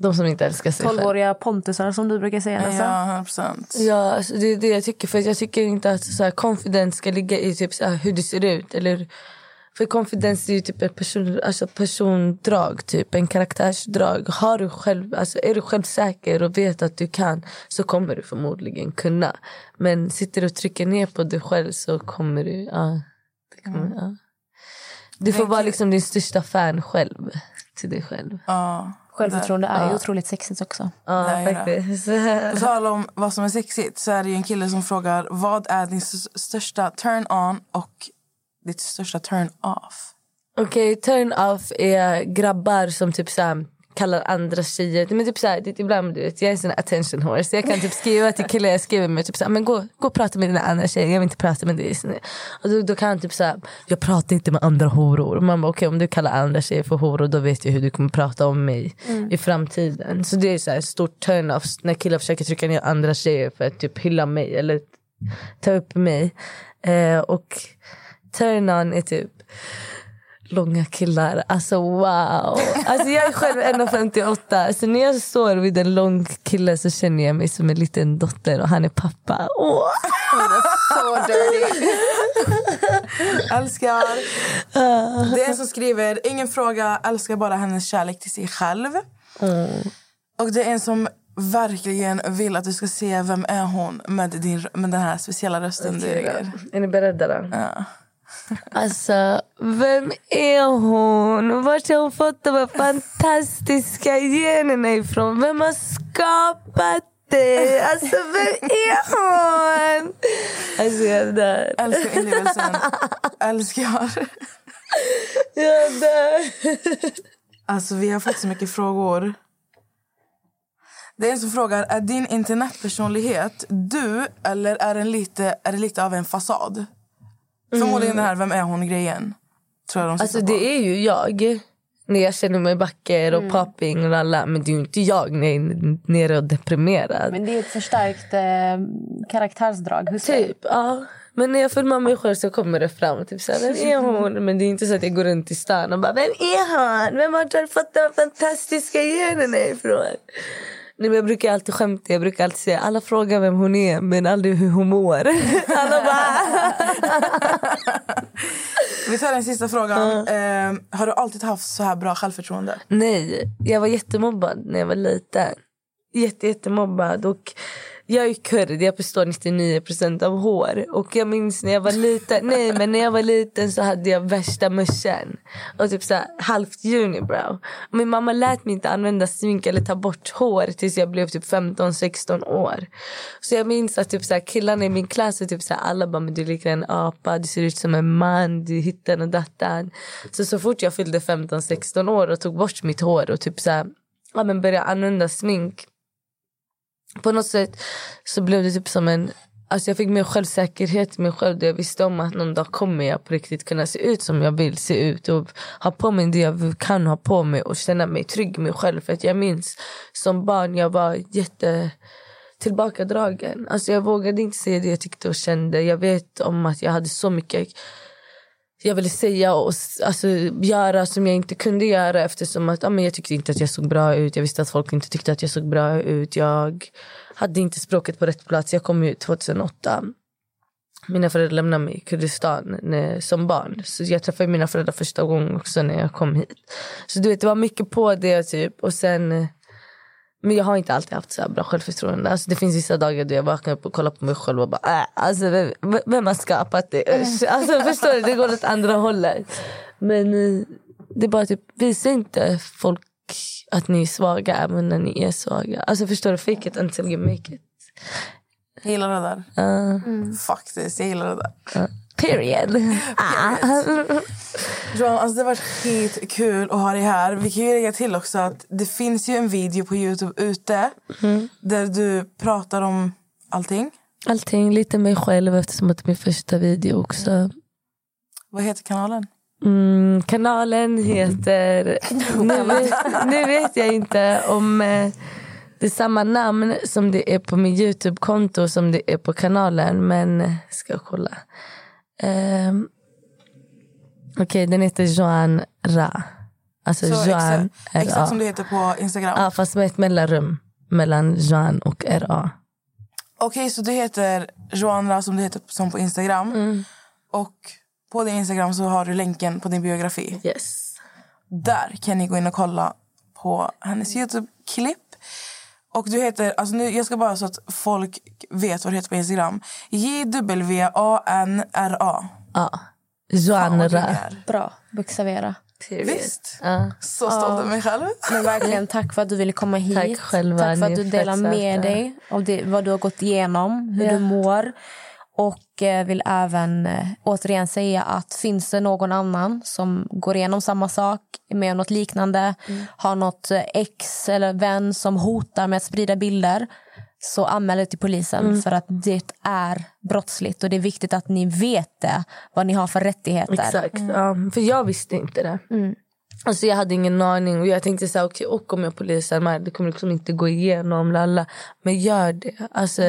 De som inte älskar sig själv. 12-åriga pontusar som du brukar säga. Alltså. Ja, 100 procent. Ja, alltså det är det jag tycker. För jag tycker inte att så här, confidence ska ligga i typ så här, hur du ser ut. Eller, för confidence är ju typ ett person, alltså persondrag, typ en karaktärsdrag. Har du själv, alltså är du självsäker och vet att du kan så kommer du förmodligen kunna. Men sitter du och trycker ner på dig själv så kommer du... Ja, det kommer, ja. Du får vara liksom din största fan själv till dig själv. Ja. Självförtroende är ju Ja. otroligt sexigt också. Ja, faktiskt. På tal om vad som är sexigt så är det ju en kille som frågar vad är din största turn-on och ditt största turn-off? Okej, turn off är grabbar som typ såhär kallar andra tjejer. Men typ såhär, det, ibland, du vet, jag är en sån här attention horse. Jag kan typ skriva till killar jag skriver med typ såhär, men gå, gå och prata med dina andra tjejer. Jag vill inte prata med dig. Och då, då kan han typ såhär, jag pratar inte med andra horor. Man bara, okej om du kallar andra tjejer för horor då vet jag hur du kommer prata om mig i framtiden. Så det är såhär stort turn off när killar försöker trycka ner andra tjejer för att typ hylla mig eller ta upp mig. Eh, och turn on är typ långa killar. Alltså wow. Alltså jag är själv 1,58 så när jag står vid en lång kille så känner jag mig som en liten dotter och han är pappa. Åh. Så dirty. Älskar. Det är en som skriver ingen fråga, älskar bara hennes kärlek till sig själv. Och det är en som verkligen vill att du ska se vem är hon med, din, med den här speciella rösten du gör. Är ni beredda då? Ja. Alltså, vem är hon? Vart har hon fått de här fantastiska generna ifrån? Vem har skapat dig? Alltså, vem är hon? Alltså, jag dör. Älskar inlevelsen. Älskar. Jag dör. Alltså, vi har fått så mycket frågor. Det är en som frågar, är din internetpersonlighet du eller är, den lite, är det lite av en fasad? Förmodligen den här vem är hon-grejen. Tror jag de Alltså på. det är ju jag. När jag känner mig vacker och popping och alla. Men det är ju inte jag när jag är nere och deprimerad. Men det är ett förstärkt eh, karaktärsdrag. Hur Typ, ja. Men när jag filmar mig själv så kommer det fram. Typ såhär, vem är hon? Men det är inte så att jag går runt i stan och bara, vem är han? Vem har du fått de fantastiska generna ifrån? Nej, men jag brukar alltid skämta, jag brukar alltid säga alla frågar vem hon är men aldrig hur hon mår. Alla bara, Vi tar den sista frågan. Eh, har du alltid haft så här bra självförtroende? Nej, jag var jättemobbad när jag var liten. Jätte, jättemobbad. Och jag är kurd, jag består 99% av hår. Och jag minns när jag var liten, nej men när jag var liten så hade jag värsta muschen. Och typ så här, halvt unibrow. Min mamma lät mig inte använda smink eller ta bort hår tills jag blev typ 15-16 år. Så jag minns att typ så här, killarna i min klass och typ så här, alla bara men du liknar en apa, du ser ut som en man, du hittar och dattan. Så så fort jag fyllde 15-16 år och tog bort mitt hår och typ så här, ja, men började använda smink på något sätt så blev det typ som en Alltså jag fick mer självsäkerhet i mig själv där jag visste om att någon dag kommer jag på riktigt kunna se ut som jag vill se ut och ha på mig det jag kan ha på mig och känna mig trygg i mig själv. För att jag minns som barn jag var jätte tillbakadragen. Alltså jag vågade inte säga det jag tyckte och kände. Jag vet om att jag hade så mycket jag ville säga och alltså, göra som jag inte kunde göra eftersom att, ja, men jag tyckte inte att jag såg bra ut. Jag visste att folk inte tyckte att jag såg bra ut. Jag hade inte språket på rätt plats. Jag kom ju 2008. Mina föräldrar lämnade mig i Kurdistan när, som barn. Så jag träffade mina föräldrar första gången också när jag kom hit. Så du vet, det var mycket på det typ. Och sen... Men jag har inte alltid haft så bra självförtroende. Alltså, det finns vissa dagar då jag vaknar upp och kollar på mig själv och bara äh, alltså, vem, vem har skapat det? Usch. Alltså, förstår du? Det går åt andra hållet. Men eh, det är bara typ, visa inte folk att ni är svaga även när ni är svaga. Alltså förstår du? Fake it until you make it. Jag gillar det där. Uh, Faktiskt, jag gillar det där. Period. Ah. Johan, alltså det har varit skitkul att ha dig här. Vi kan ju lägga till också att det finns ju en video på Youtube ute där du pratar om allting. Allting, lite mig själv eftersom att det är min första video också. Vad heter kanalen? Mm, kanalen heter... nu, vet, nu vet jag inte om eh, det är samma namn som det är på min Youtube-konto som det är på kanalen. Men ska jag kolla. Um, Okej, den heter Joan Ra. Alltså Så Joan exakt, exakt som R.A. du heter på Instagram. Ja, fast med ett mellanrum mellan Joan och R.A. Okej, så du heter Joanna som du heter som på Instagram. Mm. Och på din Instagram så har du länken på din biografi. Yes. Där kan ni gå in och kolla på hennes Youtube-klipp. Och du heter, alltså nu, jag ska bara så att folk vet vad du heter på Instagram. J-W-A-N-R-A. Ja. Fan, Joan vad du Ra. är. Bra, bokstavera. Visst? Ja. Så stolt över mig själv. Men verkligen tack för att du ville komma hit. Tack själva, Tack för att du delar med dig av det, vad du har gått igenom, hur Ja. du mår. Och eh, vill även eh, återigen säga att finns det någon annan som går igenom samma sak, är med om något liknande, Mm. har något eh, ex eller vän som hotar med att sprida bilder så anmäl det till polisen Mm. för att det är brottsligt och det är viktigt att ni vet det, vad ni har för rättigheter. Exakt. Ja, för jag visste inte det. Mm. Alltså jag hade ingen aning. Och jag tänkte så här, okej, och om jag polisanmäler, det kommer liksom inte gå igenom. Lalla. Men gör det. Alltså,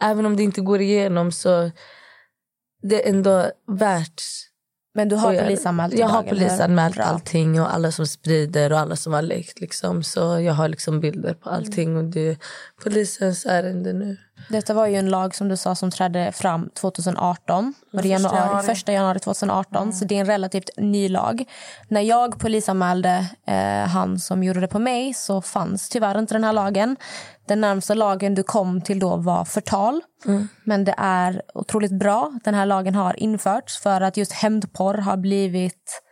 Även om det inte går igenom så det är ändå värt Men du har polisanmält Jag har polisanmält allting och alla som sprider och alla som har läckt. Liksom. Så jag har liksom bilder på allting och det är polisens ärende nu. Detta var ju en lag som du sa som trädde fram 2018. Var det januari, januari. första januari 2018. Så det är en relativt ny lag. När jag polisanmälde eh, han som gjorde det på mig så fanns tyvärr inte den här lagen. Den närmsta lagen du kom till då var förtal. Men det är otroligt bra den här lagen har införts för att just hämndporr har blivit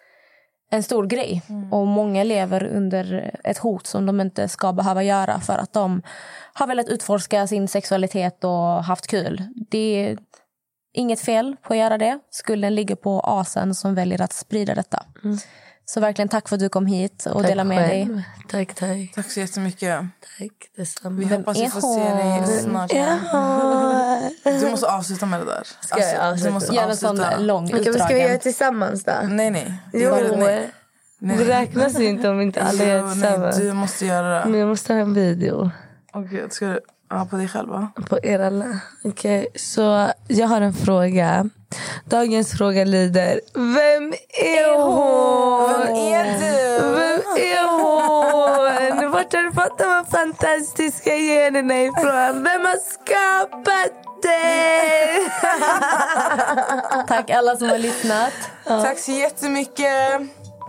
en stor grej. Och Många lever under ett hot som de inte ska behöva göra för att de har velat utforska sin sexualitet och haft kul. Det är inget fel på att göra det. Skulden ligger på asen som väljer att sprida detta. Så verkligen tack för att du kom hit och Tack delade med dig. själv. Tack, tack. Tack så jättemycket. tack detsamma. Vi hoppas vi får se dig snart. Du måste avsluta med det där. Alltså, jag avsluta? du måste Gör en sån avsluta. lång Okej, vad ska vi göra utdragen. tillsammans då? Nej, nej. Jo, Bara- nej. det räknas ju inte om inte alla gör nej, tillsammans. du måste göra det. Men jag måste ha en video Åh gud, ska du... Ja, på dig själv va? på er alla. Okej, så jag har en fråga. Dagens fråga lyder, vem är hon? Vem är du? Vem är hon? Vart har du fått de här fantastiska generna ifrån? Vem har skapat dig? Tack alla som har lyssnat. Tack så jättemycket.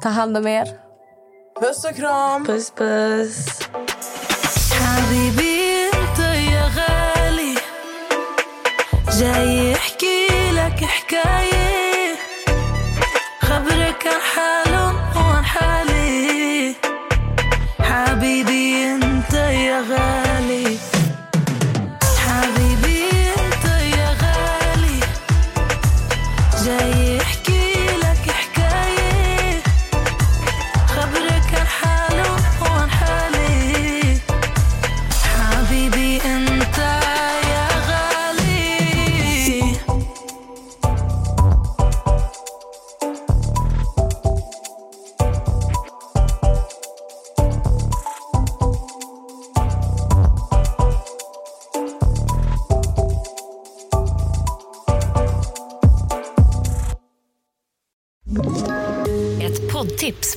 Ta hand om er. Puss och kram. Puss puss. جاي يحكي لك حكاية. خبرك عن